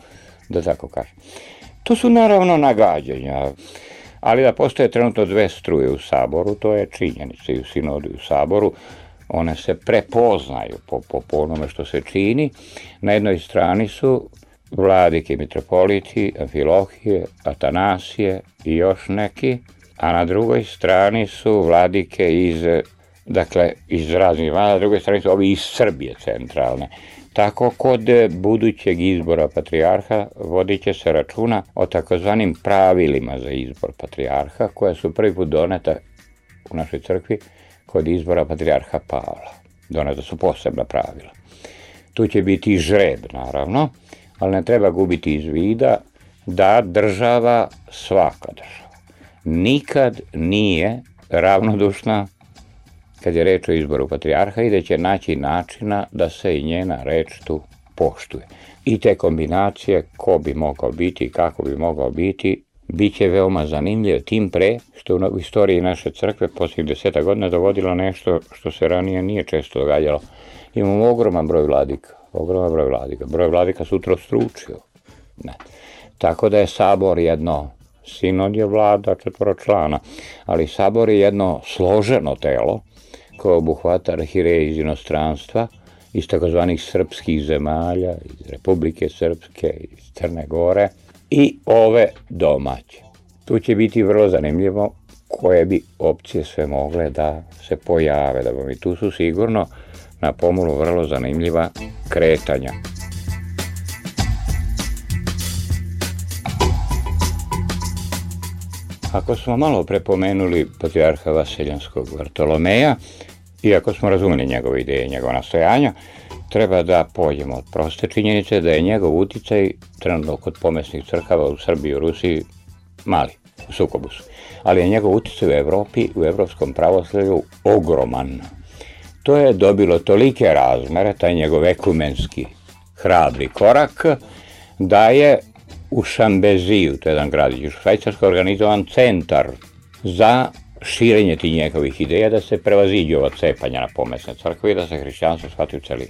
da tako kažem. To su naravno nagađanja, ali da postoje trenutno dve struje u Saboru, to je činjenica i u sinodu u Saboru, one se prepoznaju po, po, po onome što se čini. Na jednoj strani su vladike mitropoliti, Amfilohije, Atanasije i još neki, a na drugoj strani su vladike iz, dakle, iz raznih vlada, na drugoj strani su ovi iz Srbije centralne. Tako kod budućeg izbora patrijarha vodit će se računa o takozvanim pravilima za izbor patrijarha koja su prvi put doneta u našoj crkvi kod izbora patrijarha Pavla. Doneta su posebna pravila. Tu će biti žreb, naravno, ali ne treba gubiti iz vida da država, svaka država, nikad nije ravnodušna kad je reč o izboru patrijarha i da će naći načina da se i njena reč tu poštuje. I te kombinacije, ko bi mogao biti i kako bi mogao biti, bit će veoma zanimljivo, tim pre što u istoriji naše crkve posljednjih deseta godina dogodilo nešto što se ranije nije često događalo. Imamo ogroman broj vladika, ogroman broj vladika. Broj vladika se utrostručio. Ne. Tako da je sabor jedno Sinod je vlada četvoro člana, ali sabor je jedno složeno telo koje obuhvata arhireje iz inostranstva, iz takozvanih srpskih zemalja, iz Republike Srpske, iz Crne Gore i ove domaće. Tu će biti vrlo zanimljivo koje bi opcije sve mogle da se pojave, da bi tu su sigurno na pomolu vrlo zanimljiva kretanja. Ako smo malo prepomenuli patrijarha Vasiljanskog Vartolomeja, iako smo razumeli njegove ideje i njegove nastojanja, treba da pođemo od proste činjenice da je njegov uticaj trenutno kod pomesnih crkava u Srbiji i Rusiji mali, u sukobu su. Ali je njegov uticaj u Evropi, u evropskom pravoslavlju ogroman. To je dobilo tolike razmere, taj njegov ekumenski hrabri korak, da je u Šambeziju, to je jedan gradić u Švajcarskoj, organizovan centar za širenje tih njegovih ideja da se prevaziđu ova cepanja na pomesne crkve i da se hrišćanstvo shvati u celi.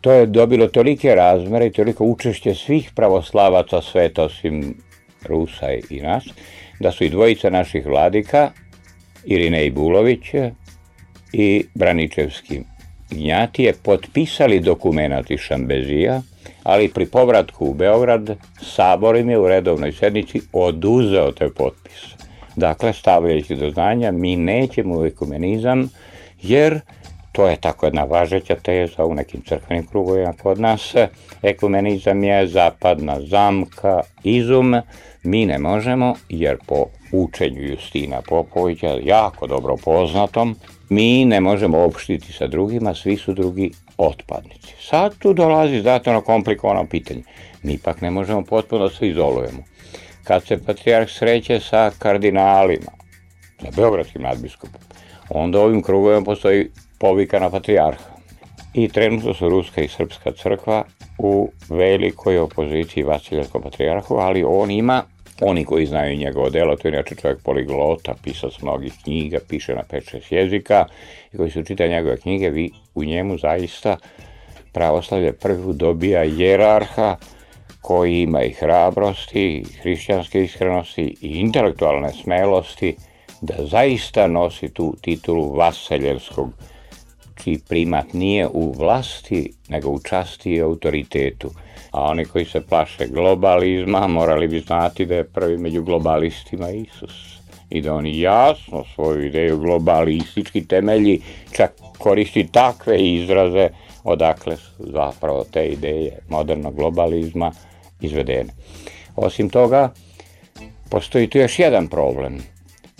To je dobilo tolike razmere i toliko učešće svih pravoslavaca sveta osim Rusa i nas, da su i dvojica naših vladika, Irinej Bulović i Braničevski Gnjatije, potpisali dokumenat iz Šambezija, ali pri povratku u Beograd Sabor im je u redovnoj sednici oduzeo te potpise. Dakle, stavljajući do znanja, mi nećemo u ekumenizam, jer to je tako jedna važeća teza u nekim crkvenim krugovima kod nas. Ekumenizam je zapadna zamka, izum. Mi ne možemo, jer po učenju Justina Popovića, jako dobro poznatom, mi ne možemo opštiti sa drugima, svi su drugi otpadnici. Sad tu dolazi znatno komplikovano pitanje. Mi ipak ne možemo potpuno se izolujemo kad se patrijarh sreće sa kardinalima, sa beogradskim nadbiskupom, onda ovim krugovima postoji povika na patrijarha. I trenutno su Ruska i Srpska crkva u velikoj opoziciji Vasiljevskom patrijarhu, ali on ima, oni koji znaju njegovo delo, to je inače čovjek poliglota, pisac mnogih knjiga, piše na 5-6 jezika, i koji su čitali njegove knjige, vi u njemu zaista pravoslavlje prvi dobija jerarha, koji ima i hrabrosti, i hrišćanske iskrenosti i intelektualne smelosti da zaista nosi tu titulu vaseljerskog čiji primat nije u vlasti, nego u časti i autoritetu. A oni koji se plaše globalizma morali bi znati da je prvi među globalistima Isus i da oni jasno svoju ideju globalistički temelji čak koristi takve izraze odakle su zapravo te ideje modernog globalizma izvedene. Osim toga, postoji tu još jedan problem.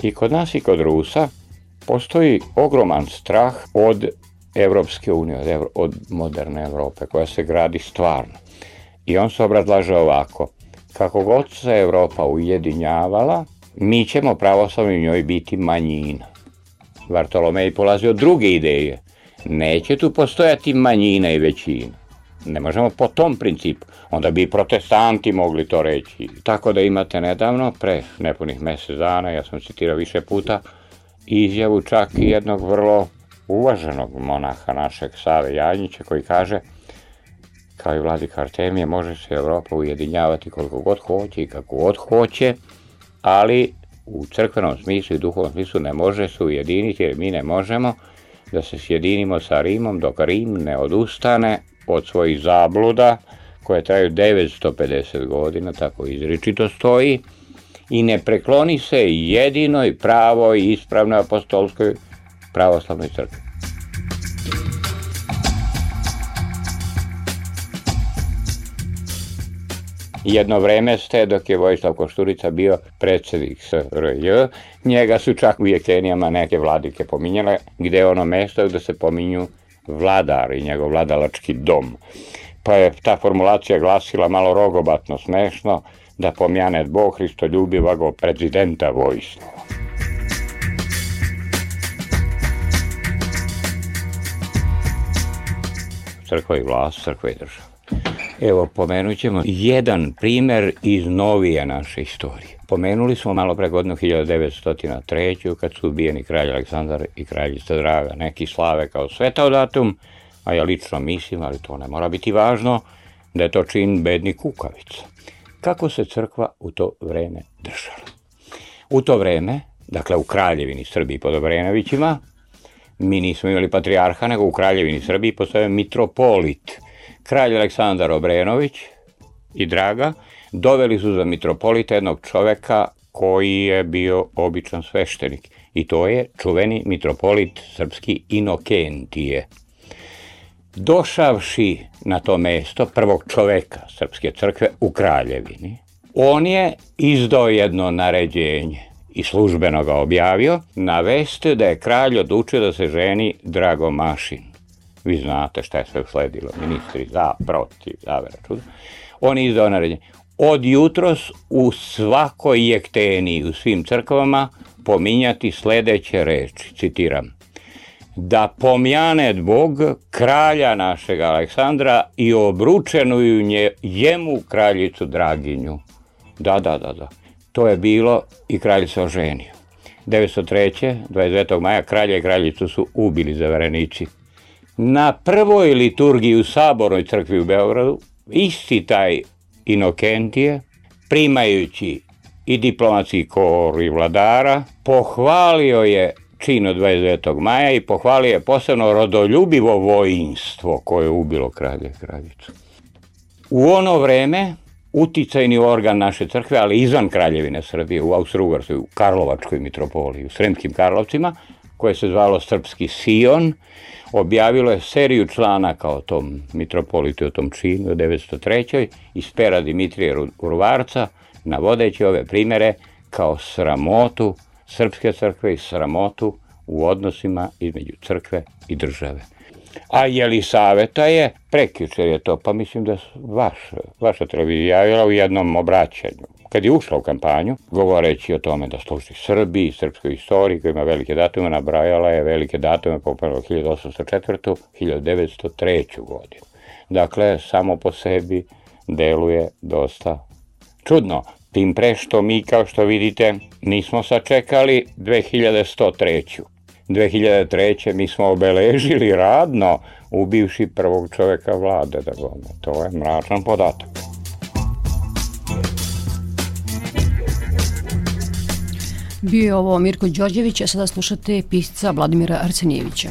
I kod nas i kod Rusa postoji ogroman strah od Evropske unije, od, Evro, od moderne Evrope, koja se gradi stvarno. I on se obrazlaže ovako. Kako god se Evropa ujedinjavala, mi ćemo pravoslavni njoj biti manjina. Vartolomej polazi od druge ideje. Neće tu postojati manjina i većina. Ne možemo po tom principu. Onda bi i protestanti mogli to reći. Tako da imate nedavno, pre nepunih mesec dana, ja sam citirao više puta, izjavu čak i jednog vrlo uvaženog monaha našeg Save Janjića koji kaže kao i vladika Artemije može se Evropa ujedinjavati koliko god hoće i kako god hoće, ali u crkvenom smislu i duhovnom smislu ne može se ujediniti jer mi ne možemo da se sjedinimo sa Rimom dok Rim ne odustane od svojih zabluda koje traju 950 godina, tako izričito stoji, i ne prekloni se jedinoj pravoj i ispravnoj apostolskoj pravoslavnoj crkvi. Jedno vreme ste, dok je Vojislav Košturica bio predsednik SRJ, njega su čak u Jekenijama neke vladike pominjale, gde je ono mesto gde se pominju vladar i njegov vladalački dom. Pa je ta formulacija glasila malo rogobatno smešno, da pomjane Bog Hristoljubivago prezidenta Vojislava. Crkva i vlast, crkva i država. Evo, pomenut ćemo jedan primer iz novije naše istorije. Pomenuli smo malo pre godinu 1903. kad su ubijeni kralj Aleksandar i kraljica Draga. Neki slave kao svetao datum, a ja lično mislim, ali to ne mora biti važno, da je to čin bedni kukavica. Kako se crkva u to vreme držala? U to vreme, dakle u kraljevini Srbiji pod Obrenovićima, mi nismo imali patrijarha, nego u kraljevini Srbiji postoje mitropolit. Kralj Aleksandar Obrenović i Draga doveli su za mitropolita jednog čoveka koji je bio običan sveštenik. I to je čuveni mitropolit srpski Inokentije. Došavši na to mesto prvog čoveka Srpske crkve u Kraljevini, on je izdao jedno naređenje i službeno ga objavio, naveste da je kralj odlučio da se ženi Dragomašin. Vi znate šta je sve usledilo, ministri za, protiv, za, čudo. On je izdao naređenje. Od jutros u svakoj jekteni u svim crkvama pominjati sledeće reči, citiram da pomjanet Bog kralja našeg Aleksandra i obručenuju nje, jemu kraljicu Draginju. Da, da, da, da. To je bilo i kralj se oženio. 903. 29. maja kralja i kraljicu su ubili zaverenici. Na prvoj liturgiji u Sabornoj crkvi u Beogradu isti taj Inokentije, primajući i diplomatski kor i vladara, pohvalio je čin od 29. maja i pohvalio je posebno rodoljubivo vojinstvo koje je ubilo kralje kraljicu. U ono vreme uticajni organ naše crkve, ali izvan Kraljevine Srbije, u Austro-Ugarskoj, u Karlovačkoj mitropoliji, u Sremskim Karlovcima, koje se zvalo Srpski Sion, objavilo je seriju članaka o tom mitropolitu, o tom činu, u 903. iz pera Dimitrije Urvarca, navodeći ove primere kao sramotu Srpske crkve i sramotu u odnosima između crkve i države. A Jelisaveta je, prekjučer je to, pa mislim da vaš, vaša televizija javila u jednom obraćanju, kad je ušla u kampanju, govoreći o tome da služi Srbiji, srpskoj istoriji, koja ima velike datume, nabrajala je velike datume popravo 1804. 1903. godinu. Dakle, samo po sebi deluje dosta čudno. Tim pre što mi, kao što vidite, nismo sačekali 2103. 2003. mi smo obeležili radno ubivši prvog čoveka vlade, da gledamo. To je mračan podatak. Bio je ovo Mirko Đorđević, a sada slušate pisca Vladimira Arsenijevića.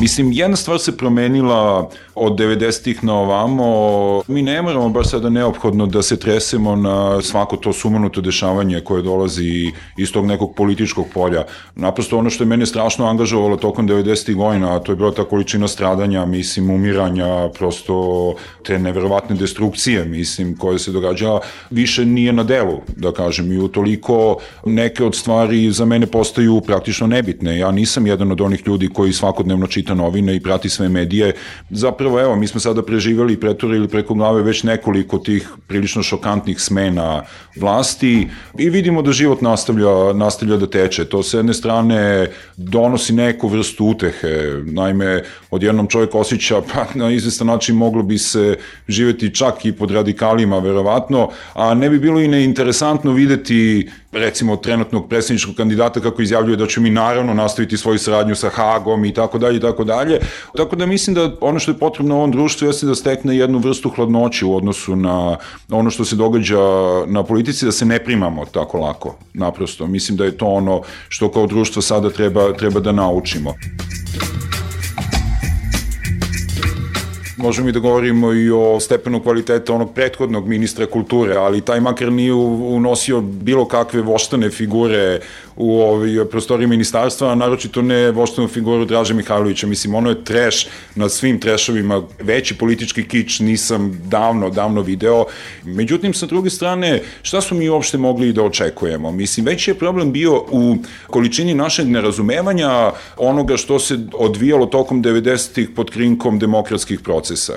Mislim, jedna stvar se promenila od 90-ih na ovamo. Mi ne moramo baš sada neophodno da se tresemo na svako to sumanuto dešavanje koje dolazi iz tog nekog političkog polja. Naprosto ono što je mene strašno angažovalo tokom 90-ih godina, a to je bila ta količina stradanja, mislim, umiranja, prosto te neverovatne destrukcije, mislim, koje se događa, više nije na delu, da kažem, i utoliko neke od stvari za mene postaju praktično nebitne. Ja nisam jedan od onih ljudi koji svakodnevno čita novine i prati sve medije. Zapravo, evo, mi smo sada preživali i preturili preko glave već nekoliko tih prilično šokantnih smena vlasti i vidimo da život nastavlja, nastavlja da teče. To s jedne strane donosi neku vrstu utehe. Naime, odjednom čovjek osjeća, pa na izvestan način moglo bi se živeti čak i pod radikalima, verovatno, a ne bi bilo i neinteresantno videti recimo trenutnog predsjedničkog kandidata kako izjavljuje da će mi naravno nastaviti svoju saradnju sa Hagom i tako dalje i tako dalje. Tako da mislim da ono što je potrebno ovom društvu jeste da stekne jednu vrstu hladnoće u odnosu na ono što se događa na politici, da se ne primamo tako lako, naprosto. Mislim da je to ono što kao društvo sada treba, treba da naučimo. Možemo i da govorimo i o stepenu kvaliteta onog prethodnog ministra kulture, ali taj makar nije unosio bilo kakve voštane figure u ovoj prostoriji ministarstva, a naročito ne voštanu figuru Draže Mihajlovića. Mislim, ono je treš na svim trešovima. Veći politički kič nisam davno, davno video. Međutim, sa druge strane, šta smo mi uopšte mogli da očekujemo? Mislim, veći je problem bio u količini našeg nerazumevanja onoga što se odvijalo tokom 90-ih pod krinkom demokratskih procesa.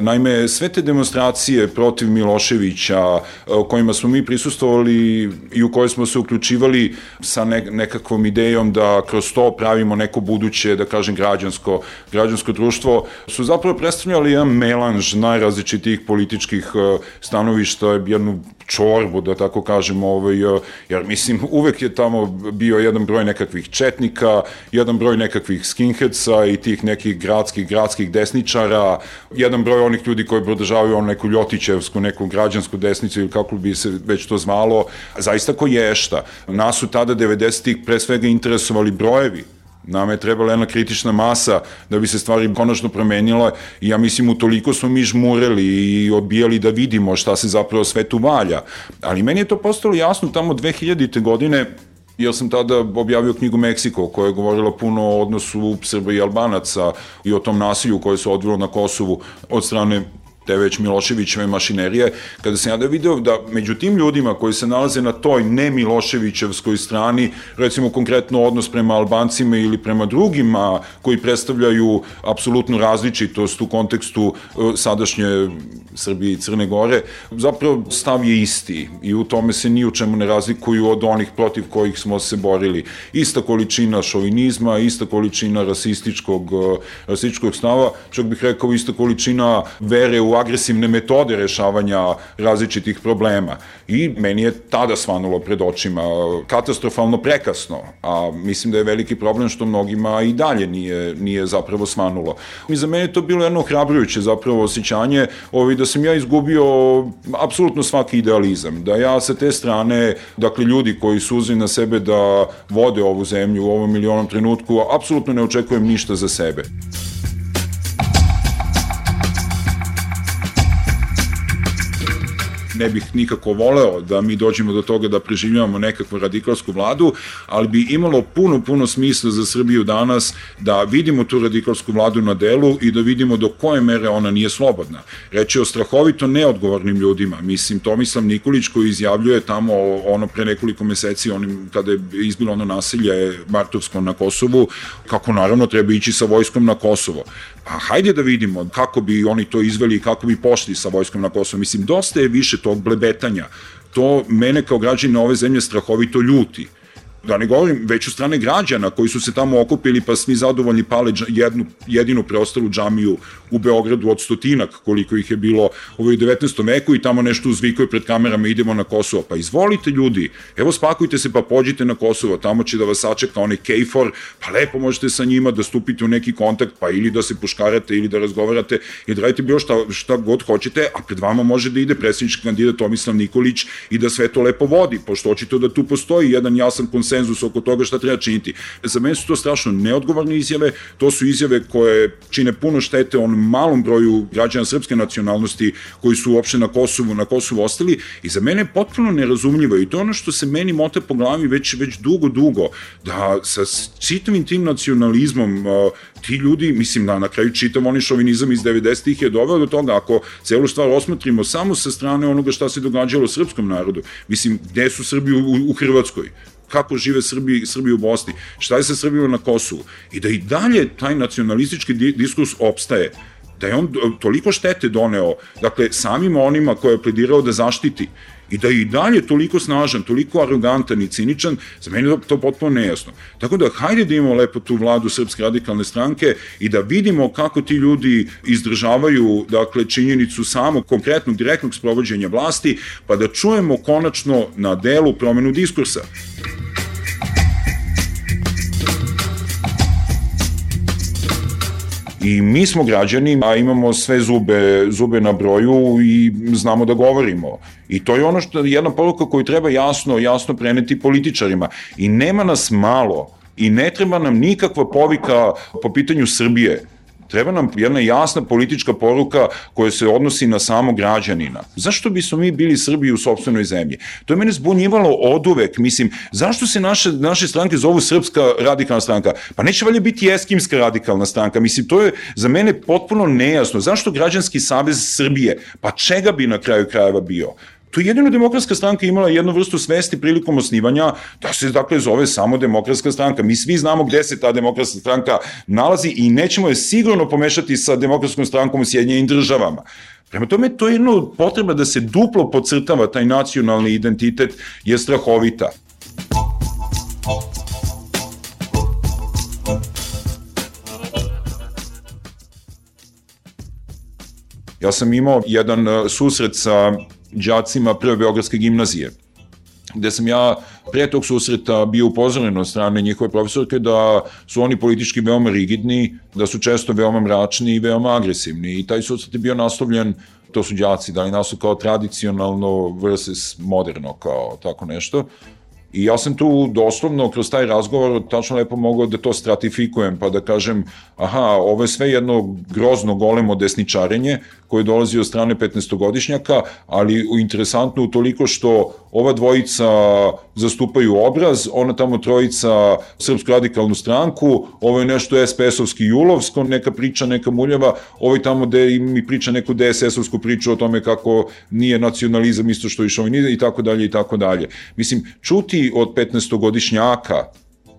Naime, sve te demonstracije protiv Miloševića, o kojima smo mi prisustovali i u koje smo se uključivali sa sa ne, nekakvom idejom da kroz to pravimo neko buduće, da kažem, građansko, građansko društvo, su zapravo predstavljali jedan melanž najrazličitijih političkih e, stanovišta, jednu čorbu, da tako kažemo, ovaj, e, jer mislim, uvek je tamo bio jedan broj nekakvih četnika, jedan broj nekakvih skinheadsa i tih nekih gradskih, gradskih desničara, jedan broj onih ljudi koji podržavaju onu neku ljotićevsku, neku građansku desnicu ili kako bi se već to zvalo, zaista ko ješta. Nas su tada 90-ih pre svega interesovali brojevi, Nama je trebala jedna kritična masa da bi se stvari konačno promenile i ja mislim u toliko smo mi žmureli i odbijali da vidimo šta se zapravo sve tu valja. Ali meni je to postalo jasno tamo 2000. godine jer sam tada objavio knjigu Meksiko koja je govorila puno o odnosu Srba i Albanaca i o tom nasilju koje se odvilo na Kosovu od strane te već Miloševićeve mašinerije, kada sam ja da video da među tim ljudima koji se nalaze na toj ne Miloševićevskoj strani, recimo konkretno odnos prema Albancima ili prema drugima koji predstavljaju apsolutnu različitost u kontekstu e, sadašnje Srbije i Crne Gore, zapravo stav je isti i u tome se ni u čemu ne razlikuju od onih protiv kojih smo se borili. Ista količina šovinizma, ista količina rasističkog, e, rasističkog stava, čak bih rekao ista količina vere u agresivne metode rešavanja različitih problema. I meni je tada svanulo pred očima katastrofalno prekasno, a mislim da je veliki problem što mnogima i dalje nije, nije zapravo svanulo. I za mene je to bilo jedno hrabrujuće zapravo osjećanje ovaj, da sam ja izgubio apsolutno svaki idealizam, da ja sa te strane, dakle ljudi koji su uzeli na sebe da vode ovu zemlju u ovom milionom trenutku, apsolutno ne očekujem ništa za sebe. Ne bih nikako voleo da mi dođemo do toga da preživljavamo nekakvu radikalsku vladu, ali bi imalo puno, puno smisla za Srbiju danas da vidimo tu radikalsku vladu na delu i da vidimo do koje mere ona nije slobodna. Reći o strahovito neodgovornim ljudima. Mislim, Tomislav Nikolić koji izjavljuje tamo ono pre nekoliko meseci onim, kada je izbilo ono nasilje Martovsko na Kosovu, kako naravno treba ići sa vojskom na Kosovo. Pa hajde da vidimo kako bi oni to izveli i kako bi pošli sa vojskom na Kosovo. Mislim, dosta je više tog blebetanja. To mene kao građanina ove zemlje strahovito ljuti da ne govorim, već u strane građana koji su se tamo okupili pa svi zadovoljni pale jednu, jedinu preostalu džamiju u Beogradu od stotinak koliko ih je bilo u 19. veku i tamo nešto uzvikuje pred kamerama idemo na Kosovo. Pa izvolite ljudi, evo spakujte se pa pođite na Kosovo, tamo će da vas sačeka onaj Kejfor, pa lepo možete sa njima da stupite u neki kontakt, pa ili da se puškarate ili da razgovarate i da radite bilo šta, šta god hoćete, a pred vama može da ide predsjednički kandidat Tomislav Nikolić i da sve to lepo vodi, pošto očito da tu postoji jedan jasan konsenzus oko toga šta treba činiti. Za mene su to strašno neodgovorne izjave, to su izjave koje čine puno štete on malom broju građana srpske nacionalnosti koji su uopšte na Kosovu, na Kosovu ostali i za mene je potpuno nerazumljivo i to ono što se meni mota po glavi već, već dugo, dugo, da sa čitavim tim nacionalizmom ti ljudi, mislim da na kraju čitam oni šovinizam iz 90-ih je doveo do toga, ako celu stvar osmotrimo samo sa strane onoga šta se događalo srpskom narodu, mislim, gde su Srbi u, u Hrvatskoj? kako žive Srbi, Srbi u Bosni, šta je sa Srbima na Kosovu? I da i dalje taj nacionalistički diskurs opstaje da je on toliko štete doneo, dakle, samima onima koje je pledirao da zaštiti i da je i dalje toliko snažan, toliko arogantan i ciničan, za mene je to potpuno nejasno. Tako da, hajde da imamo lepo tu vladu Srpske radikalne stranke i da vidimo kako ti ljudi izdržavaju, dakle, činjenicu samo konkretnog, direktnog sprovođenja vlasti, pa da čujemo konačno na delu promenu diskursa. I mi smo građani, a imamo sve zube, zube na broju i znamo da govorimo. I to je ono što je jedna poruka koju treba jasno, jasno preneti političarima. I nema nas malo i ne treba nam nikakva povika po pitanju Srbije. Treba nam jedna jasna politička poruka koja se odnosi na samog građanina. Zašto bismo mi bili Srbi u sobstvenoj zemlji? To je mene zbunjivalo od uvek. Mislim, zašto se naše, naše stranke zovu Srpska radikalna stranka? Pa neće valje biti Eskimska radikalna stranka. Mislim, to je za mene potpuno nejasno. Zašto Građanski savez Srbije? Pa čega bi na kraju krajeva bio? To je jedino demokratska stranka imala jednu vrstu svesti prilikom osnivanja da se dakle zove samo demokratska stranka. Mi svi znamo gde se ta demokratska stranka nalazi i nećemo je sigurno pomešati sa demokratskom strankom u Sjedinjenim državama. Prema tome, to je jedno potreba da se duplo podcrtava taj nacionalni identitet je strahovita. Ja sam imao jedan uh, susret sa đacima Prve Beogradske gimnazije gde sam ja pre tog susreta bio upozoren od strane njihove profesorke da su oni politički veoma rigidni, da su često veoma mračni i veoma agresivni. I taj susret je bio naslovljen, to su đaci, da li nasu kao tradicionalno versus moderno, kao tako nešto. I ja sam tu doslovno kroz taj razgovor tačno lepo mogao da to stratifikujem, pa da kažem, aha, ovo je sve jedno grozno golemo desničarenje koje dolazi od strane 15-godišnjaka, ali interesantno toliko što ova dvojica zastupaju obraz, ona tamo trojica Srpsku radikalnu stranku, ovo je nešto SPS-ovski julovsko, neka priča, neka muljava, ovaj tamo gde mi priča neku DSS-ovsku priču o tome kako nije nacionalizam isto što i šovinizam i tako dalje i tako dalje. Mislim, čuti od 15-godišnjaka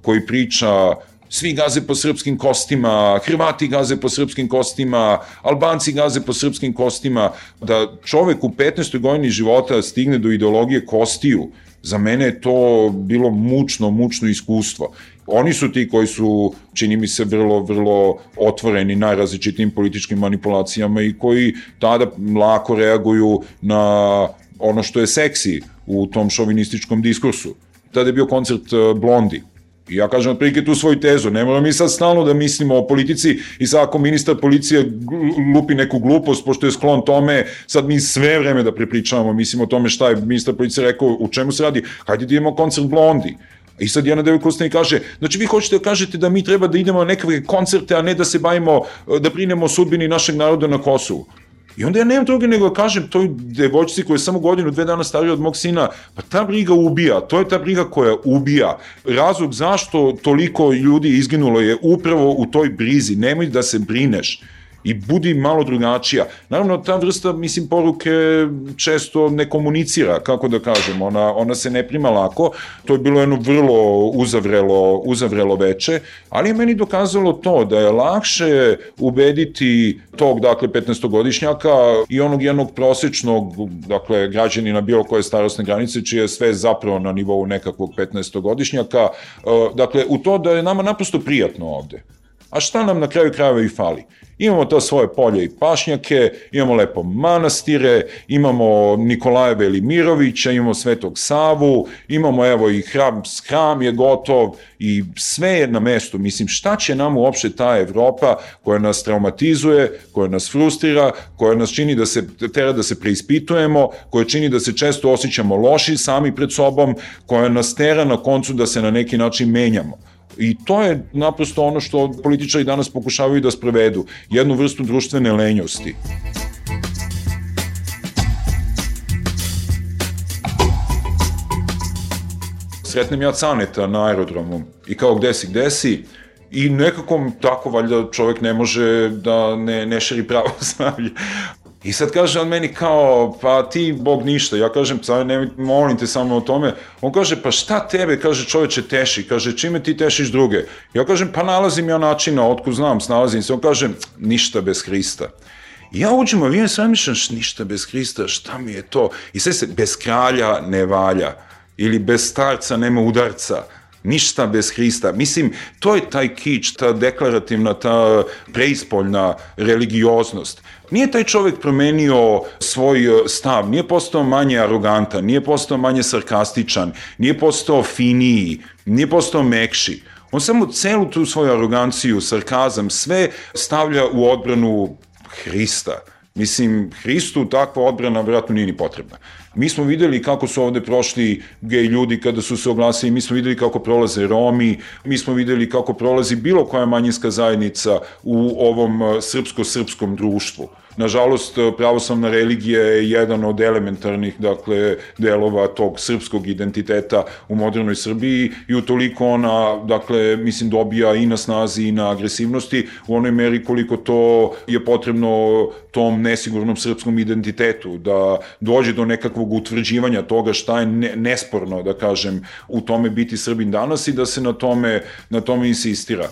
koji priča svi gaze po srpskim kostima, Hrvati gaze po srpskim kostima, Albanci gaze po srpskim kostima, da čovek u 15. godini života stigne do ideologije kostiju, za mene je to bilo mučno, mučno iskustvo. Oni su ti koji su, čini mi se, vrlo, vrlo otvoreni najrazličitim političkim manipulacijama i koji tada lako reaguju na ono što je seksi u tom šovinističkom diskursu. Tada je bio koncert eh, Blondi, I ja kažem otprilike tu svoju tezu, ne moramo mi sad stalno da mislimo o politici i sad ako ministar policije lupi neku glupost, pošto je sklon tome, sad mi sve vreme da prepričavamo, mislimo o tome šta je ministar policije rekao, u čemu se radi, hajde da imamo koncert Blondi. I sad jedna ustane i kaže, znači vi hoćete da kažete da mi treba da idemo na nekakve koncerte, a ne da se bavimo, da brinemo o sudbini našeg naroda na Kosovu. I onda ja nemam druge nego da kažem toj devojčici koja je samo godinu, dve dana starija od mog sina, pa ta briga ubija, to je ta briga koja ubija. Razlog zašto toliko ljudi izginulo je upravo u toj brizi, nemoj da se brineš. I budi malo drugačija. Naravno, ta vrsta, mislim, poruke često ne komunicira, kako da kažem, ona, ona se ne prima lako, to je bilo jedno vrlo uzavrelo, uzavrelo veče, ali je meni dokazalo to da je lakše ubediti tog, dakle, 15-godišnjaka i onog jednog prosečnog, dakle, građanina bilo koje starostne granice, čije je sve zapravo na nivou nekakvog 15-godišnjaka, dakle, u to da je nama naprosto prijatno ovde. A šta nam na kraju krajeva i fali? Imamo to svoje polje i pašnjake, imamo lepo manastire, imamo Nikolaja Velimirovića, imamo Svetog Savu, imamo evo i hram, hram je gotov i sve je na mestu. Mislim, šta će nam uopšte ta Evropa koja nas traumatizuje, koja nas frustrira, koja nas čini da se tera da se preispitujemo, koja čini da se često osjećamo loši sami pred sobom, koja nas tera na koncu da se na neki način menjamo. I to je naprosto ono što političari danas pokušavaju da sprovedu, jednu vrstu društvene lenjosti. Sretnem ja Caneta na aerodromu i kao gde si, gde si, i nekako tako valjda čovek ne može da ne, ne šeri pravo zdravlje. I sad kaže on meni kao, pa ti Bog ništa. Ja kažem, sad ne, molim te samo o tome. On kaže, pa šta tebe, kaže čoveče teši, kaže čime ti tešiš druge? Ja kažem, pa nalazim ja načina, otko znam, snalazim se. On kaže, ništa bez Hrista. I ja uđem u avion, sam mišljam, ništa bez Hrista, šta mi je to? I sve se, bez kralja ne valja. Ili bez starca nema udarca ništa bez Hrista. Mislim, to je taj kič, ta deklarativna, ta preispoljna religioznost. Nije taj čovek promenio svoj e, stav, nije postao manje arogantan, nije postao manje sarkastičan, nije postao finiji, nije postao mekši. On samo celu tu svoju aroganciju, sarkazam, sve stavlja u odbranu Hrista. Mislim, Hristu takva odbrana vjerojatno nije ni potrebna. Mi smo videli kako su ovde prošli gej ljudi kada su se oglasili, mi smo videli kako prolaze Romi, mi smo videli kako prolazi bilo koja manjinska zajednica u ovom e, srpsko-srpskom društvu. Nažalost, pravoslavna religija je jedan od elementarnih dakle, delova tog srpskog identiteta u modernoj Srbiji i utoliko ona, dakle, mislim, dobija i na snazi i na agresivnosti u onoj meri koliko to je potrebno tom nesigurnom srpskom identitetu, da dođe do nekakvog utvrđivanja toga šta je ne, nesporno, da kažem, u tome biti Srbin danas i da se na tome, na tome insistira.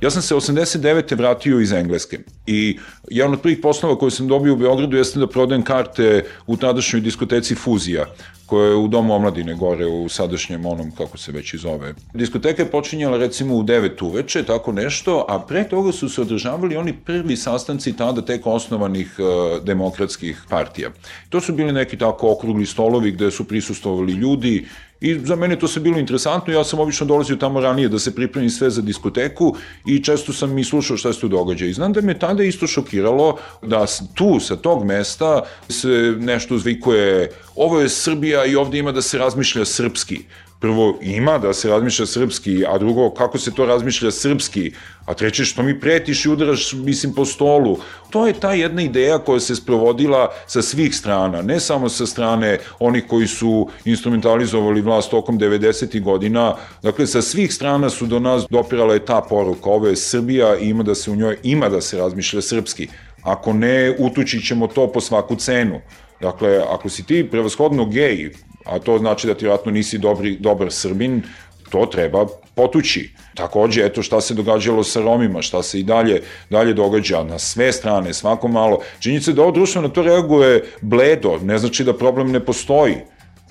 Ja sam se 89. vratio iz Engleske i jedan od prvih poslova koje sam dobio u Beogradu jeste da prodajem karte u tadašnjoj diskoteci Fuzija, koja je u Domu omladine gore u sadašnjem onom, kako se već i zove. Diskoteka je počinjala recimo u 9 uveče, tako nešto, a pre toga su se održavali oni prvi sastanci tada tek osnovanih uh, demokratskih partija. To su bili neki tako okrugli stolovi gde su prisustovali ljudi I za mene to se bilo interesantno, ja sam obično dolazio tamo ranije da se pripremim sve za diskoteku i često sam i slušao šta se tu događa. I znam da me tada isto šokiralo da tu, sa tog mesta, se nešto zvikuje ovo je Srbija i ovde ima da se razmišlja srpski prvo ima da se razmišlja srpski, a drugo kako se to razmišlja srpski, a treće što mi pretiš i udaraš, mislim, po stolu. To je ta jedna ideja koja se sprovodila sa svih strana, ne samo sa strane onih koji su instrumentalizovali vlast tokom 90. godina, dakle, sa svih strana su do nas dopirala je ta poruka, ovo je Srbija i ima da se u njoj, ima da se razmišlja srpski. Ako ne, utući ćemo to po svaku cenu. Dakle, ako si ti prevashodno gej, a to znači da ti vratno nisi dobri, dobar Srbin, to treba potući. Takođe, eto šta se događalo sa Romima, šta se i dalje, dalje događa na sve strane, svako malo. Činjenica da ovo društvo na to reaguje bledo, ne znači da problem ne postoji.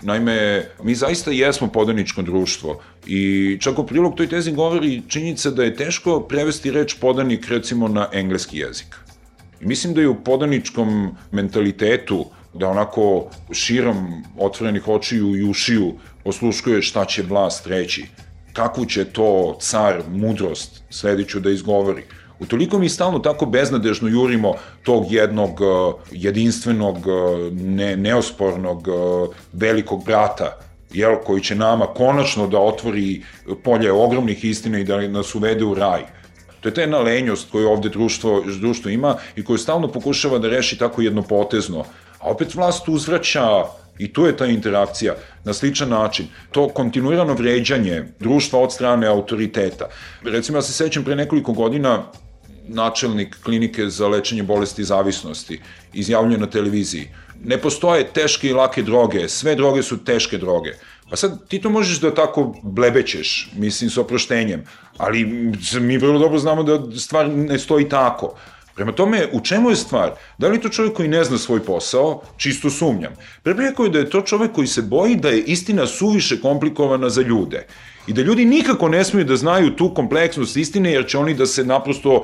Naime, mi zaista jesmo podaničko društvo i čak u prilog toj tezi govori činjenica da je teško prevesti reč podanik recimo na engleski jezik. Mislim da je u podaničkom mentalitetu da onako širom otvorenih očiju i ušiju osluškuje šta će vlast reći, kakvu će to car mudrost slediću da izgovori. Utoliko mi stalno tako beznadežno jurimo tog jednog uh, jedinstvenog, uh, ne, neospornog, uh, velikog brata, jel, koji će nama konačno da otvori polje ogromnih istina i da nas uvede u raj. To je ta jedna lenjost koju ovde društvo, društvo ima i koju stalno pokušava da reši tako jednopotezno, A opet vlast uzvraća I tu je ta interakcija na sličan način. To kontinuirano vređanje društva od strane autoriteta. Recimo, ja se sećam pre nekoliko godina načelnik klinike za lečenje bolesti zavisnosti izjavljuje na televiziji. Ne postoje teške i lake droge, sve droge su teške droge. Pa sad ti to možeš da tako blebećeš, mislim, s oproštenjem, ali mi vrlo dobro znamo da stvar ne stoji tako. Prema tome, u čemu je stvar? Da li je to čovjek koji ne zna svoj posao? Čisto sumnjam. Preprijeko je da je to čovjek koji se boji da je istina suviše komplikovana za ljude. I da ljudi nikako ne smiju da znaju tu kompleksnost istine, jer će oni da se naprosto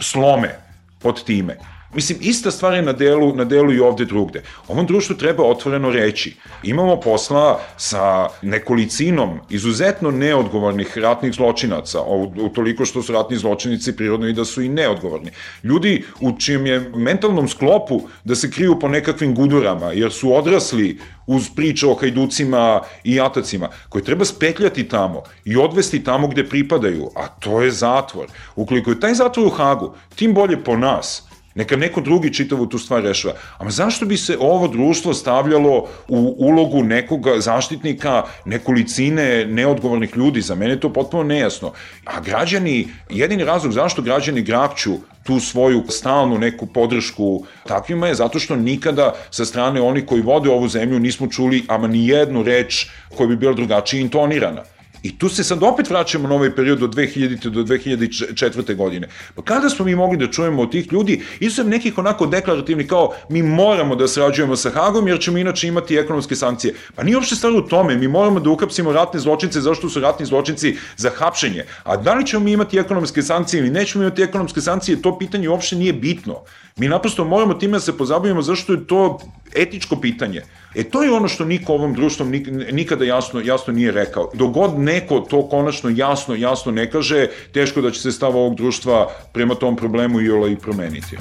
slome pod time. Mislim, ista stvar je na delu, na delu i ovde drugde. Ovom društvu treba otvoreno reći. Imamo posla sa nekolicinom izuzetno neodgovornih ratnih zločinaca, u, toliko što su ratni zločinici prirodno i da su i neodgovorni. Ljudi u čijem je mentalnom sklopu da se kriju po nekakvim gudurama, jer su odrasli uz priče o hajducima i atacima, koje treba spetljati tamo i odvesti tamo gde pripadaju, a to je zatvor. Ukoliko je taj zatvor u Hagu, tim bolje po nas, Neka neko drugi čitavu tu stvar rešava. A zašto bi se ovo društvo stavljalo u ulogu nekog zaštitnika nekolicine neodgovornih ljudi? Za mene je to potpuno nejasno. A građani, jedini razlog zašto građani grakću tu svoju stalnu neku podršku takvima je zato što nikada sa strane oni koji vode ovu zemlju nismo čuli ama ni jednu reč koja bi bila drugačije intonirana. I tu se sad opet vraćamo na ovaj period od 2000. do 2004. godine. Pa kada smo mi mogli da čujemo od tih ljudi, izuzev nekih onako deklarativnih kao mi moramo da srađujemo sa Hagom jer ćemo inače imati ekonomske sankcije. Pa nije uopšte stvar u tome, mi moramo da ukapsimo ratne zločince zašto su ratni zločinci za hapšenje. A da li ćemo mi imati ekonomske sankcije ili nećemo imati ekonomske sankcije, to pitanje uopšte nije bitno. Mi naprosto moramo time da se pozabavimo zašto je to etičko pitanje. E to je ono što niko ovom društvom nikada jasno, jasno nije rekao. Dogod neko to konačno jasno, jasno ne kaže, teško da će se stav ovog društva prema tom problemu i ola i promeniti.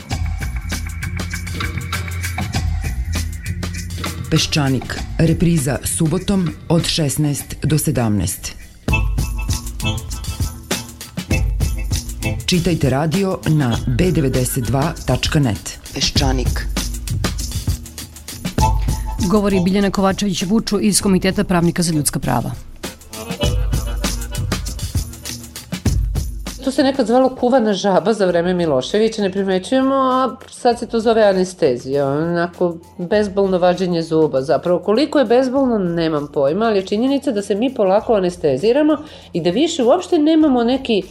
Peščanik. Repriza subotom od 16 do 17. Čitajte radio na b92.net. Peščanik. Govori Biljana Kovačević-Vuču iz Komiteta pravnika za ljudska prava. To se nekad zvalo kuvana žaba za vreme Miloševića, ne primećujemo, a sad se to zove anestezija, onako bezbolno vađenje zuba. Zapravo, koliko je bezbolno, nemam pojma, ali je činjenica da se mi polako anesteziramo i da više uopšte nemamo neki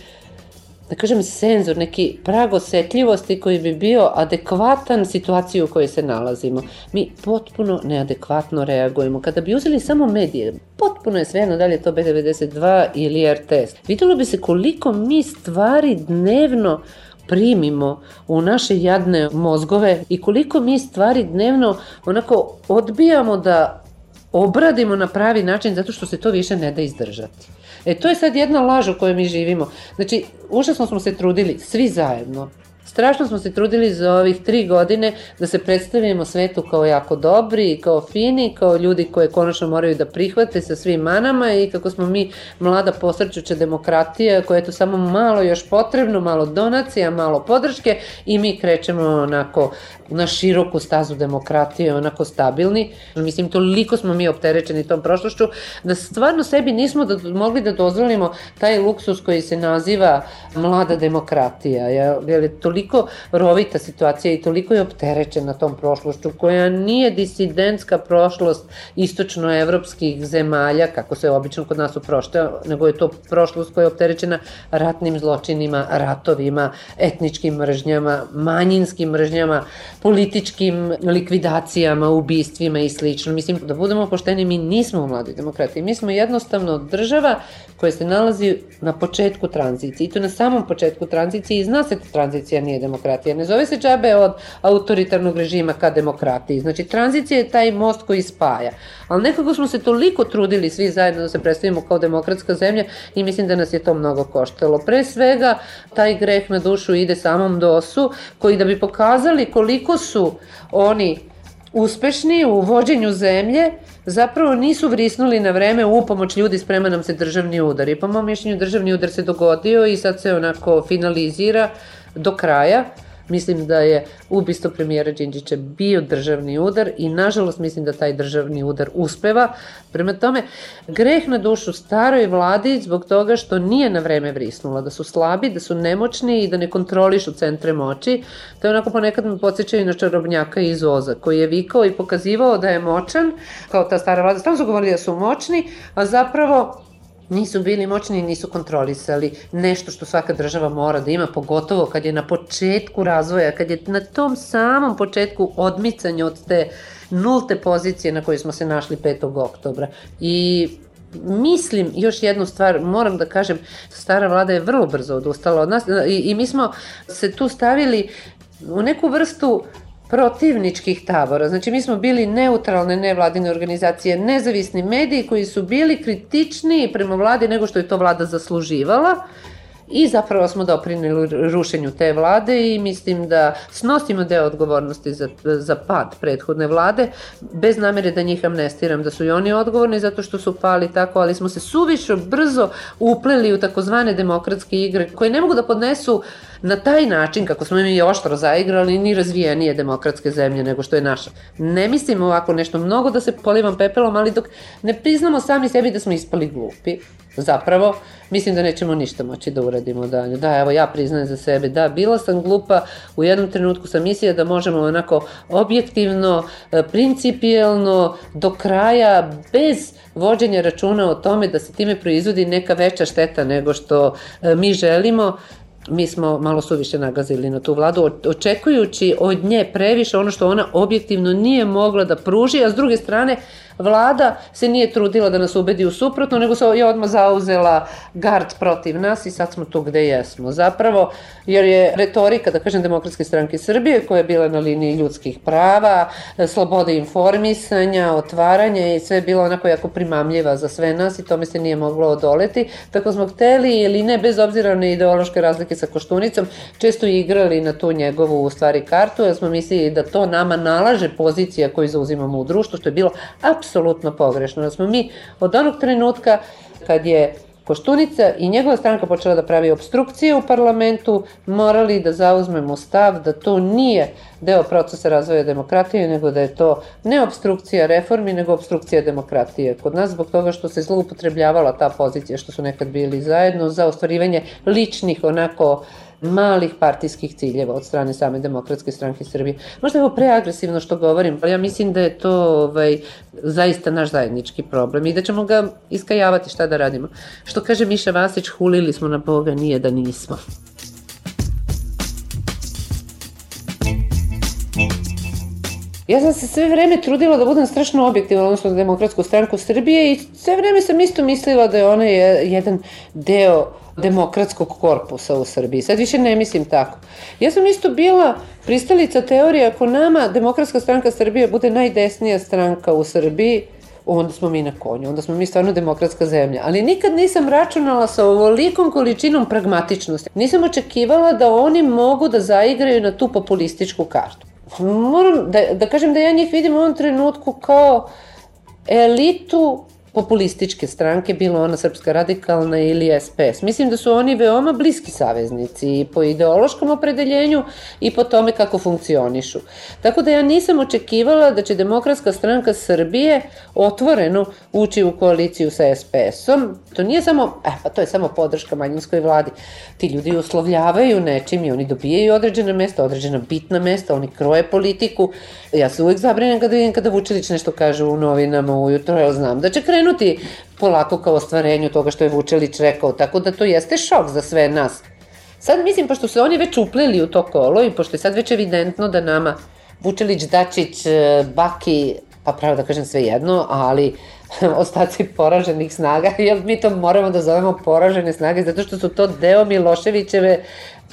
da kažem, senzor, neki prag osetljivosti koji bi bio adekvatan situaciji u kojoj se nalazimo. Mi potpuno neadekvatno reagujemo. Kada bi uzeli samo medije, potpuno je svejedno da li je to B92 ili RTS. Videlo bi se koliko mi stvari dnevno primimo u naše jadne mozgove i koliko mi stvari dnevno onako odbijamo da obradimo na pravi način zato što se to više ne da izdržati. E to je sad jedna laž u kojoj mi živimo. Znači, užasno smo se trudili, svi zajedno, Strašno smo se trudili za ovih tri godine da se predstavimo svetu kao jako dobri, kao fini, kao ljudi koje konačno moraju da prihvate sa svim manama i kako smo mi mlada posrćuća demokratija koja je to samo malo još potrebno, malo donacija, malo podrške i mi krećemo onako na široku stazu demokratije, onako stabilni. Mislim, toliko smo mi opterećeni tom prošlošću da stvarno sebi nismo da, mogli da dozvolimo taj luksus koji se naziva mlada demokratija. Jer je toliko rovita situacija i toliko je opterećena tom prošlošću koja nije disidentska prošlost istočnoevropskih zemalja, kako se obično kod nas uprošte, nego je to prošlost koja je opterećena ratnim zločinima, ratovima, etničkim mržnjama, manjinskim mržnjama, političkim likvidacijama, ubistvima i slično. Mislim, da budemo pošteni, mi nismo u mladoj demokratiji. Mi smo jednostavno država koja se nalazi na početku tranzicije. I to na samom početku tranzicije i zna se da tranzicija nije demokratija. Ne zove se džabe od autoritarnog režima ka demokratiji. Znači, tranzicija je taj most koji spaja. Ali nekako smo se toliko trudili svi zajedno da se predstavimo kao demokratska zemlja i mislim da nas je to mnogo koštalo. Pre svega, taj greh na dušu ide samom DOS-u, koji da bi pokazali koliko su oni uspešni u vođenju zemlje, zapravo nisu vrisnuli na vreme u pomoć ljudi sprema nam se državni udar. I po mom mišljenju državni udar se dogodio i sad se onako finalizira do kraja Mislim da je ubistvo premijera Đinđića bio državni udar i nažalost mislim da taj državni udar uspeva. Prema tome, greh na dušu staroj vladi zbog toga što nije na vreme vrisnula, da su slabi, da su nemoćni i da ne kontrolišu centre moći. To je onako ponekad me podsjećaju na čarobnjaka iz Oza, koji je vikao i pokazivao da je moćan, kao ta stara vlada, stavno su govorili da su moćni, a zapravo nisu bili moćni i nisu kontrolisali nešto što svaka država mora da ima, pogotovo kad je na početku razvoja, kad je na tom samom početku odmicanja od te nulte pozicije na kojoj smo se našli 5. oktobra. I mislim još jednu stvar, moram da kažem, stara vlada je vrlo brzo odustala od nas i, i mi smo se tu stavili u neku vrstu protivničkih tabora. Znači, mi smo bili neutralne nevladine organizacije, nezavisni mediji koji su bili kritičniji prema vladi nego što je to vlada zasluživala i zapravo smo doprinili rušenju te vlade i mislim da snosimo deo odgovornosti za, za pad prethodne vlade, bez namere da njih amnestiram, da su i oni odgovorni zato što su pali tako, ali smo se suviše brzo upleli u takozvane demokratske igre koje ne mogu da podnesu na taj način kako smo mi oštro zaigrali ni razvijenije demokratske zemlje nego što je naša. Ne mislim ovako nešto mnogo da se polivam pepelom, ali dok ne priznamo sami sebi da smo ispali glupi, zapravo, mislim da nećemo ništa moći da uradimo dalje. Da, evo ja priznajem za sebe, da, bila sam glupa, u jednom trenutku sam mislila da možemo onako objektivno, e, principijelno, do kraja, bez vođenja računa o tome da se time proizvodi neka veća šteta nego što e, mi želimo, mi smo malo suviše nagazili na tu vladu, očekujući od nje previše ono što ona objektivno nije mogla da pruži, a s druge strane Vlada se nije trudila da nas ubedi u suprotno, nego se je odmah zauzela gard protiv nas i sad smo tu gde jesmo. Zapravo, jer je retorika, da kažem, Demokratske stranke Srbije, koja je bila na liniji ljudskih prava, slobode informisanja, otvaranja i sve je bilo onako jako primamljiva za sve nas i tome se nije moglo odoleti. Tako smo hteli ili ne, bez obzira na ideološke razlike sa Koštunicom, često igrali na tu njegovu u stvari kartu, jer smo mislili da to nama nalaže pozicija koju zauzimamo u društvu, što je bilo apsolutno pogrešno. Da smo mi od onog trenutka kad je Koštunica i njegova stranka počela da pravi obstrukcije u parlamentu, morali da zauzmemo stav da to nije deo procesa razvoja demokratije, nego da je to ne obstrukcija reformi, nego obstrukcija demokratije. Kod nas zbog toga što se zloupotrebljavala ta pozicija što su nekad bili zajedno za ostvarivanje ličnih onako malih partijskih ciljeva od strane same demokratske stranke Srbije. Možda je ovo preagresivno što govorim, ali ja mislim da je to ovaj, zaista naš zajednički problem i da ćemo ga iskajavati šta da radimo. Što kaže Miša Vasić, hulili smo na Boga, nije da nismo. Ja sam se sve vreme trudila da budem strašno objektivna odnosno na demokratsku stranku Srbije i sve vreme sam isto mislila da je ona jedan deo demokratskog korpusa u Srbiji. Sad više ne mislim tako. Ja sam isto bila pristalica teorije ako nama demokratska stranka Srbije bude najdesnija stranka u Srbiji, onda smo mi na konju, onda smo mi stvarno demokratska zemlja. Ali nikad nisam računala sa ovolikom količinom pragmatičnosti. Nisam očekivala da oni mogu da zaigraju na tu populističku kartu. Moram da, da kažem da ja njih vidim u ovom trenutku kao elitu populističke stranke, bilo ona Srpska radikalna ili SPS. Mislim da su oni veoma bliski saveznici i po ideološkom opredeljenju i po tome kako funkcionišu. Tako da ja nisam očekivala da će Demokratska stranka Srbije otvoreno ući u koaliciju sa SPS-om. To nije samo, eh, pa to je samo podrška manjinskoj vladi. Ti ljudi uslovljavaju nečim i oni dobijaju određena mesta, određena bitna mesta, oni kroje politiku. Ja se uvek zabrinem kada vidim kada Vučilić nešto kaže u novinama ujutro, jer znam da će krenuti polako kao ostvarenju toga što je Vučelić rekao, tako da to jeste šok za sve nas. Sad mislim, pošto se oni već upleli u to kolo i pošto je sad već evidentno da nama Vučelić, Dačić, Baki, pa pravo da kažem sve jedno, ali ostaci poraženih snaga, jer mi to moramo da zovemo poražene snage, zato što su to deo Miloševićeve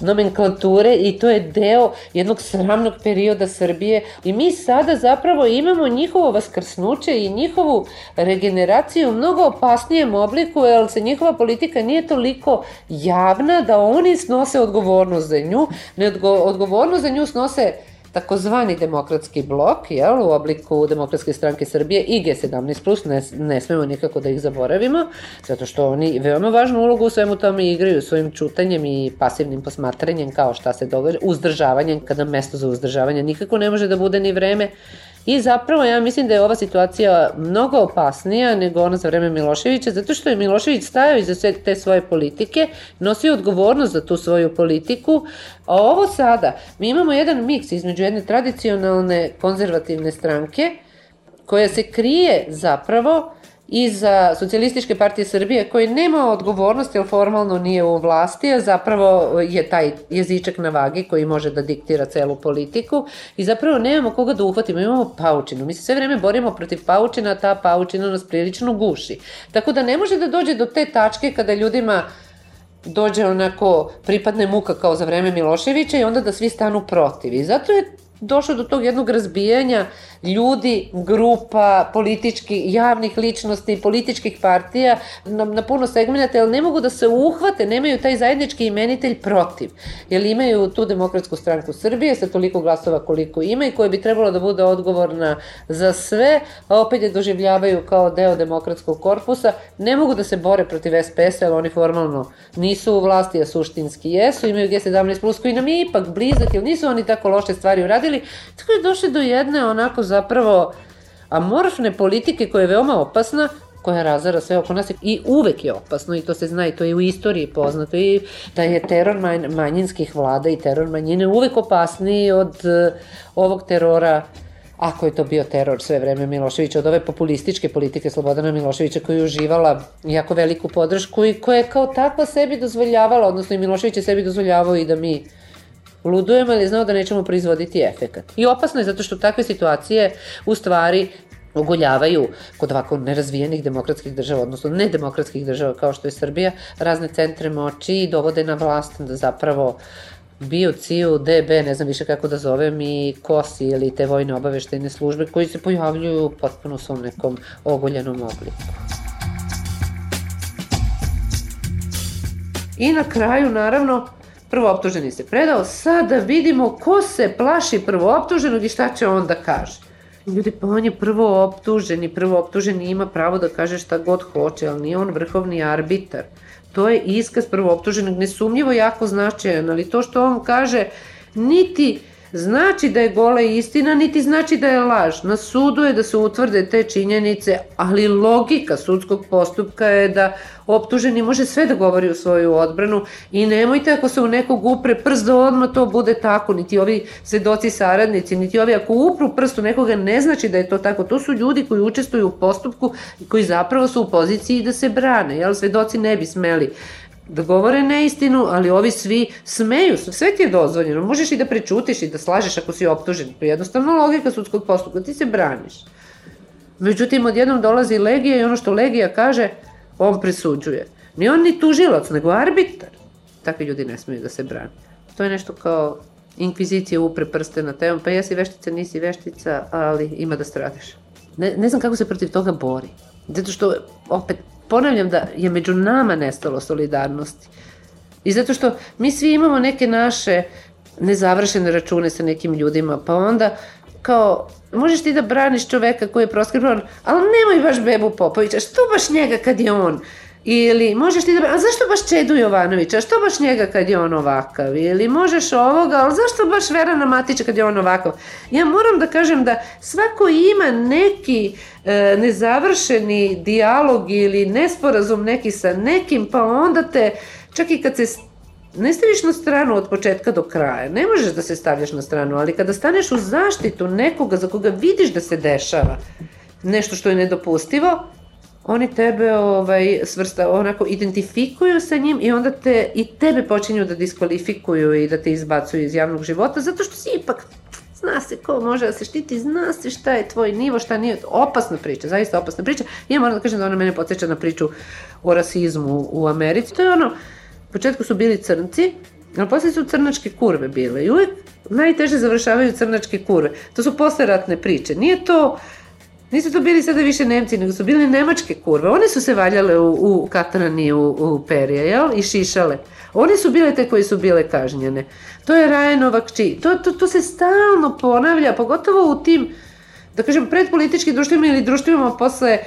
nomenklature i to je deo jednog sramnog perioda Srbije. I mi sada zapravo imamo njihovo vaskrsnuće i njihovu regeneraciju u mnogo opasnijem obliku, jer se njihova politika nije toliko javna da oni snose odgovornost za nju, ne odgovornost za nju snose takozvani demokratski blok, jel, u obliku Demokratske stranke Srbije i G17+, ne, ne smemo nikako da ih zaboravimo, zato što oni veoma važnu ulogu u svemu tome igraju svojim čutanjem i pasivnim posmatranjem kao šta se događa, uzdržavanjem, kada mesto za uzdržavanje nikako ne može da bude ni vreme, I zapravo ja mislim da je ova situacija mnogo opasnija nego ona za vreme Miloševića, zato što je Milošević stajao iza sve te svoje politike, nosio odgovornost za tu svoju politiku, a ovo sada, mi imamo jedan miks između jedne tradicionalne konzervativne stranke, koja se krije zapravo iza Socijalističke partije Srbije koji nema odgovornosti, jer formalno nije u vlasti, a zapravo je taj jezičak na vagi koji može da diktira celu politiku i zapravo nemamo koga da uhvatimo, imamo paučinu. Mi se sve vreme borimo protiv paučina, a ta paučina nas prilično guši. Tako da ne može da dođe do te tačke kada ljudima dođe onako pripadne muka kao za vreme Miloševića i onda da svi stanu protiv. I zato je došlo do tog jednog razbijanja ljudi, grupa, politički, javnih ličnosti, političkih partija na, na puno segmenta, jer ne mogu da se uhvate, nemaju taj zajednički imenitelj protiv. Jer imaju tu demokratsku stranku Srbije sa toliko glasova koliko ima i koja bi trebalo da bude odgovorna za sve, a opet je doživljavaju kao deo demokratskog korpusa. Ne mogu da se bore protiv SPS-a, jer oni formalno nisu u vlasti, a suštinski jesu, imaju G17+, plus koji nam je ipak blizak, jer nisu oni tako loše stvari uradili. Tako je došli do jedne onako zapravo amorfne politike koja je veoma opasna, koja razara sve oko nas i uvek je opasno i to se zna i to je u istoriji poznato i da je teror manjinskih vlada i teror manjine uvek opasniji od uh, ovog terora. Ako je to bio teror sve vreme Miloševića, od ove populističke politike Slobodana Miloševića koja je uživala jako veliku podršku i koja je kao takva sebi dozvoljavala, odnosno i Milošević je sebi dozvoljavao i da mi ludujemo, je znao da nećemo proizvoditi efekat. I opasno je zato što takve situacije u stvari ogoljavaju kod ovako nerazvijenih demokratskih država, odnosno nedemokratskih država kao što je Srbija, razne centre moći i dovode na vlast da zapravo bio CIU, DB, ne znam više kako da zovem, i KOSI ili te vojne obaveštajne službe koji se pojavljuju potpuno u svom nekom ogoljenom obliku. I na kraju, naravno, prvo optuženi se predao, sada vidimo ko se plaši prvo optuženog i šta će on da kaže. Ljudi, pa on je prvo optuženi, prvo optuženi ima pravo da kaže šta god hoće, ali nije on vrhovni arbitar. To je iskaz prvo optuženog, nesumnjivo jako značajan, ali to što on kaže, niti znači da je gola istina, niti znači da je laž. Na sudu je da se utvrde te činjenice, ali logika sudskog postupka je da optuženi može sve da govori u svoju odbranu i nemojte ako se u nekog upre prst da odmah to bude tako, niti ovi svedoci saradnici, niti ovi ako upru prst u nekoga ne znači da je to tako. To su ljudi koji učestvuju u postupku i koji zapravo su u poziciji da se brane, jel svedoci ne bi smeli da govore neistinu, ali ovi svi smeju, sve ti je dozvoljeno. Možeš i da prečutiš i da slažeš ako si optužen. To je jednostavno logika sudskog postupka, ti se braniš. Međutim, odjednom dolazi Legija i ono što Legija kaže, on presuđuje. Ni on ni tužilac, nego arbitar. Takvi ljudi ne smeju da se brane. To je nešto kao inkvizicija upre prste na temom, pa jesi veštica, nisi veštica, ali ima da stradaš. Ne, ne znam kako se protiv toga bori. Zato što, opet, ponavljam da je među nama nestalo solidarnosti. I zato što mi svi imamo neke naše nezavršene račune sa nekim ljudima, pa onda kao, možeš ti da braniš čoveka koji je proskribovan, ali nemoj baš Bebu Popovića, što baš njega kad je on? Ili možeš ti da, a zašto baš Čedu Jovanovića, što baš njega kad je on ovakav? Ili možeš ovoga, ali zašto baš Verana Matića kad je on ovakav? Ja moram da kažem da svako ima neki e, nezavršeni dijalog ili nesporazum neki sa nekim, pa onda te, čak i kad se ne staviš na stranu od početka do kraja, ne možeš da se stavljaš na stranu, ali kada staneš u zaštitu nekoga za koga vidiš da se dešava nešto što je nedopustivo, oni tebe ovaj, svrsta, onako identifikuju sa njim i onda te i tebe počinju da diskvalifikuju i da te izbacuju iz javnog života zato što si ipak zna se ko može da se štiti, zna se šta je tvoj nivo, šta nije, opasna priča, zaista opasna priča. Ja moram da kažem da ona mene podsjeća na priču o rasizmu u Americi. To je ono, u početku su bili crnci, ali posle su crnačke kurve bile i uvek najteže završavaju crnačke kurve. To su posleratne priče. Nije to Nisu to bili sada više Nemci, nego su bili nemačke kurve. One su se valjale u, u katrani, u, u perje, jel? I šišale. One su bile te koje su bile kažnjene. To je Rajenova kći. To, to, to se stalno ponavlja, pogotovo u tim da kažem, predpolitičkim društvima ili društvima posle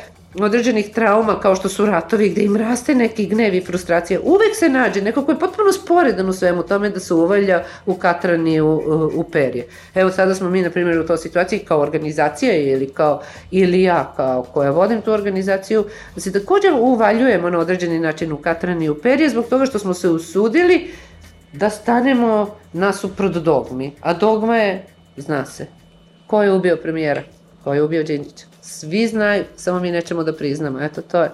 određenih trauma kao što su ratovi gde im raste neki gnev i frustracija. Uvek se nađe neko ko je potpuno sporedan u svemu tome da se uvalja u katrani u, u perje. Evo sada smo mi na primjer u toj situaciji kao organizacija ili kao ili ja kao koja vodim tu organizaciju da se takođe uvaljujemo na određeni način u katrani u perje zbog toga što smo se usudili da stanemo nasuprot dogmi. A dogma je, zna se, ko je ubio premijera, ko je ubio Đinđića svi znaju, samo mi nećemo da priznamo. Eto, to je.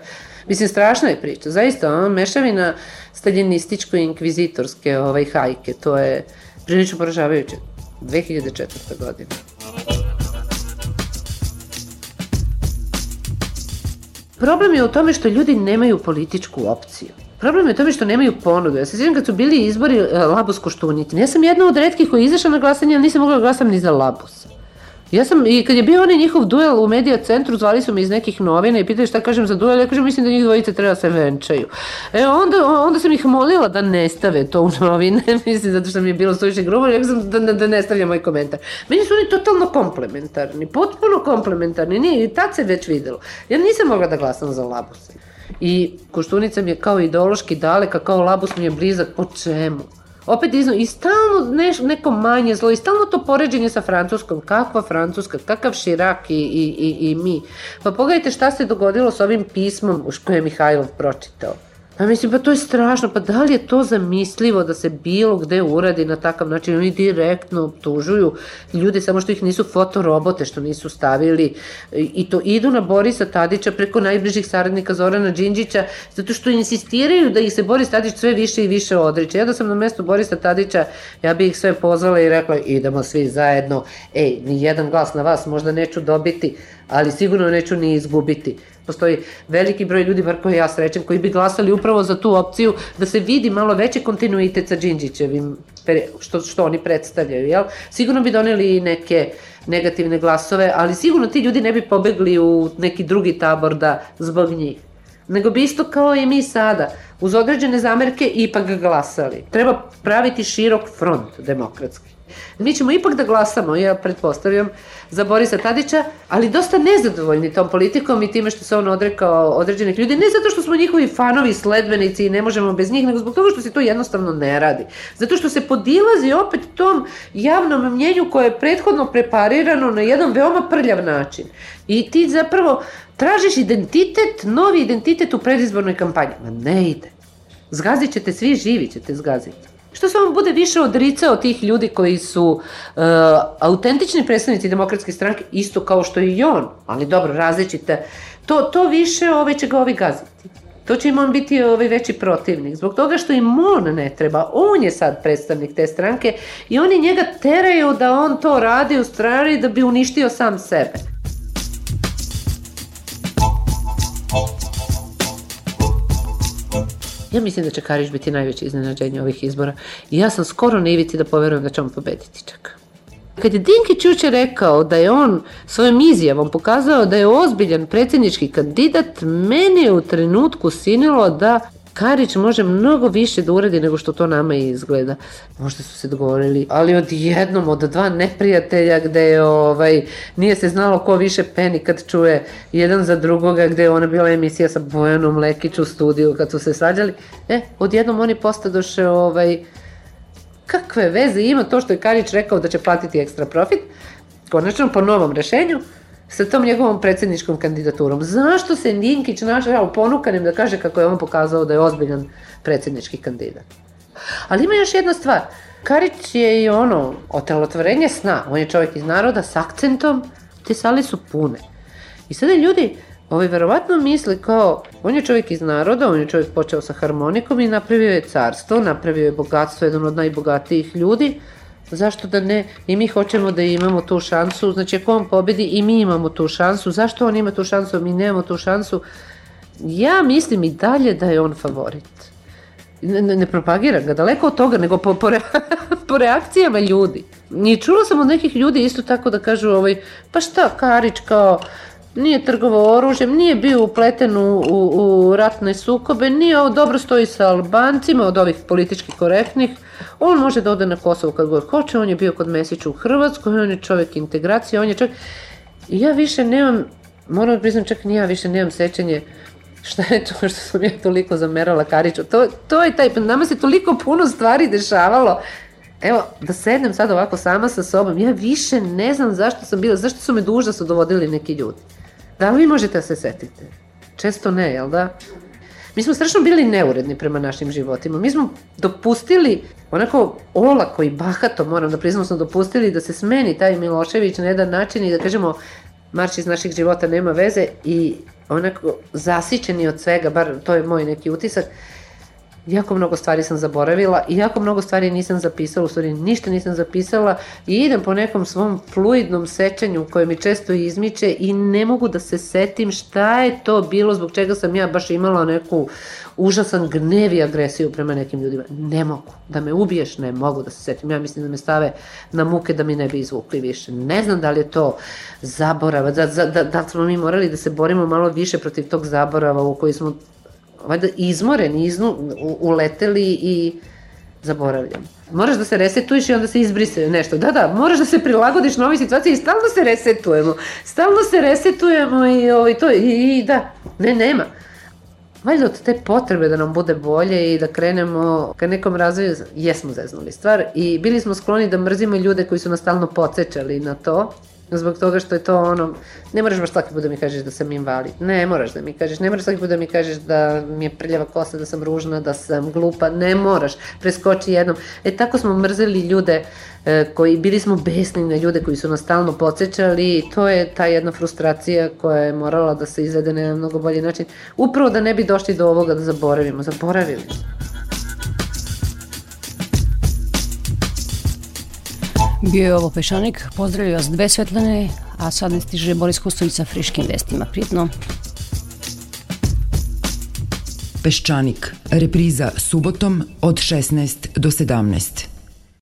Mislim, strašna je priča. Zaista, ono, mešavina staljinističko-inkvizitorske ovaj, hajke, to je prilično poražavajuće. 2004. godine. Problem je u tome što ljudi nemaju političku opciju. Problem je u tome što nemaju ponudu. Ja se sjećam kad su bili izbori Labus Koštunitin. Ja sam jedna od redkih koji je izašla na glasanje, ali nisam mogla da glasam ni za Labusa. Ja sam, i kad je bio onaj njihov duel u medija centru, zvali su me iz nekih novina i pitali šta kažem za duel, ja kažem mislim da njih dvojice treba se venčaju. E onda, onda sam ih molila da ne stave to u novine, mislim, zato što mi je bilo suviše grubo, rekao sam da, da, da ne stavlja moj komentar. Meni su oni totalno komplementarni, potpuno komplementarni, nije, i tad se već videlo. Ja nisam mogla da glasam za Labus. I Koštunica mi je kao ideološki daleka, kao Labus mi je blizak, po čemu? Opet izno, i stalno neš, neko manje zlo, i stalno to poređenje sa Francuskom, kakva Francuska, kakav Širak i, i, i, i mi. Pa pogledajte šta se dogodilo s ovim pismom koje je Mihajlov pročitao. Pa mislim, pa to je strašno, pa da li je to zamislivo da se bilo gde uradi na takav način, oni direktno optužuju ljude samo što ih nisu fotorobote, što nisu stavili. I to idu na Borisa Tadića preko najbližih saradnika Zorana Đinđića, zato što insistiraju da ih se Boris Tadić sve više i više odriče. Ja da sam na mestu Borisa Tadića, ja bih ih sve pozvala i rekla idemo svi zajedno, ej, ni jedan glas na vas možda neću dobiti, ali sigurno neću ni izgubiti postoji veliki broj ljudi, bar koji ja srećem, koji bi glasali upravo za tu opciju da se vidi malo veći kontinuitet sa Đinđićevim, što, što oni predstavljaju, jel? Sigurno bi doneli neke negativne glasove, ali sigurno ti ljudi ne bi pobegli u neki drugi tabor da zbog njih. Nego bi isto kao i mi sada, uz određene zamerke ipak glasali. Treba praviti širok front demokratski. Mi ćemo ipak da glasamo, ja pretpostavljam, za Borisa Tadića, ali dosta nezadovoljni tom politikom i time što se on odrekao određenih ljudi, ne zato što smo njihovi fanovi, sledbenici i ne možemo bez njih, nego zbog toga što se to jednostavno ne radi. Zato što se podilazi opet tom javnom mnjenju koje je prethodno preparirano na jedan veoma prljav način. I ti zapravo tražiš identitet, novi identitet u predizbornoj kampanji. Ma ne ide. Zgazit ćete, svi živi ćete zgaziti. Što se on bude više odricao tih ljudi koji su uh, autentični predstavnici demokratske stranke, isto kao što i on, ali dobro, različite, to, to više ove će ga ovi gaziti. To će im on biti ovaj veći protivnik. Zbog toga što im on ne treba. On je sad predstavnik te stranke i oni njega teraju da on to radi u strani da bi uništio sam sebe. Ja mislim da će Karić biti najveće iznenađenje ovih izbora. I ja sam skoro na ivici da poverujem da će on pobediti čak. Kad je Dinkić juče rekao da je on svojom izjavom pokazao da je ozbiljan predsjednički kandidat, meni je u trenutku sinilo da Karić može mnogo više da uradi nego što to nama izgleda. Možda su se dogovorili, ali od jednom, od dva neprijatelja gde je, ovaj, nije se znalo ko više peni kad čuje jedan za drugoga, gde je ona bila emisija sa Bojanom Lekić u studiju kad su se svađali. E, odjednom oni postadoše ovaj, kakve veze ima to što je Karić rekao da će platiti ekstra profit, konačno po novom rešenju, sa tom njegovom predsedničkom kandidaturom. Zašto se Dinkić našao ponukanim da kaže kako je on pokazao da je ozbiljan predsednički kandidat? Ali ima još jedna stvar. Karić je i ono, otelotvorenje sna. On je čovjek iz naroda s akcentom, te sali su pune. I sada ljudi, Ovi verovatno misli kao, on je čovjek iz naroda, on je čovjek počeo sa harmonikom i napravio je carstvo, napravio je bogatstvo, jedan od najbogatijih ljudi, Zašto da ne? I mi hoćemo da imamo tu šansu. Znači, ako on pobedi i mi imamo tu šansu. Zašto on ima tu šansu, a mi nemamo tu šansu? Ja mislim i dalje da je on favorit. Ne, ne, ne propagiram ga, daleko od toga, nego po, po, re, po reakcijama ljudi. I čula sam od nekih ljudi isto tako da kažu, ovaj, pa šta, Karić kao, nije trgovao oružjem, nije bio upleten u, u, u ratne sukobe, nije ovo dobro stoji sa Albancima od ovih politički korektnih, on može da ode na Kosovo kad god hoće, on je bio kod Mesića u Hrvatskoj, on je čovjek integracije, on je čovjek... I ja više nemam, moram da priznam, čak ni ja više nemam sećanje šta je to što sam ja toliko zamerala Kariću. To, to je taj, nama se toliko puno stvari dešavalo. Evo, da sednem sad ovako sama sa sobom, ja više ne znam zašto sam bila, zašto su me duža su dovodili neki ljudi. Da li vi možete da se setite? Često ne, jel da? Mi smo strašno bili neuredni prema našim životima. Mi smo dopustili, onako olako i bahato, moram da priznam, smo dopustili da se smeni taj Milošević na jedan način i da kažemo marš iz naših života nema veze i onako zasićeni od svega, bar to je moj neki utisak, jako mnogo stvari sam zaboravila i jako mnogo stvari nisam zapisala, u stvari ništa nisam zapisala i idem po nekom svom fluidnom sećanju koje mi često izmiče i ne mogu da se setim šta je to bilo zbog čega sam ja baš imala neku užasan gnev i agresiju prema nekim ljudima. Ne mogu. Da me ubiješ, ne mogu da se setim. Ja mislim da me stave na muke da mi ne bi izvukli više. Ne znam da li je to zaborava, da, da, da, da smo mi morali da se borimo malo više protiv tog zaborava u koji smo valjda izmoreni, iznu, uleteli i zaboravljam. Moraš da se resetuješ i onda se izbrise nešto. Da, da, moraš da se prilagodiš novoj situaciji i stalno se resetujemo. Stalno se resetujemo i, ovaj, to, i, i da, ne, nema. Valjda od te potrebe da nam bude bolje i da krenemo ka nekom razvoju, jesmo zeznuli stvar i bili smo skloni da mrzimo ljude koji su nas stalno podsjećali na to Zbog toga što je to ono, ne moraš baš svaki put da mi kažeš da sam invalid. Ne moraš da mi kažeš, ne moraš svaki put da mi kažeš da mi je prljava kosa, da sam ružna, da sam glupa. Ne moraš, preskoči jednom. E tako smo mrzeli ljude e, koji, bili smo besni na ljude koji su nas stalno podsjećali i to je ta jedna frustracija koja je morala da se izvede na mnogo bolji način. Upravo da ne bi došli do ovoga da zaboravimo. Zaboravili smo. Bio je ovo Pešanik, pozdravljaju vas dve Svetlane, a sad ne stiže Boris Kustović sa friškim vestima. Prijetno. Peščanik, repriza subotom od 16 do 17.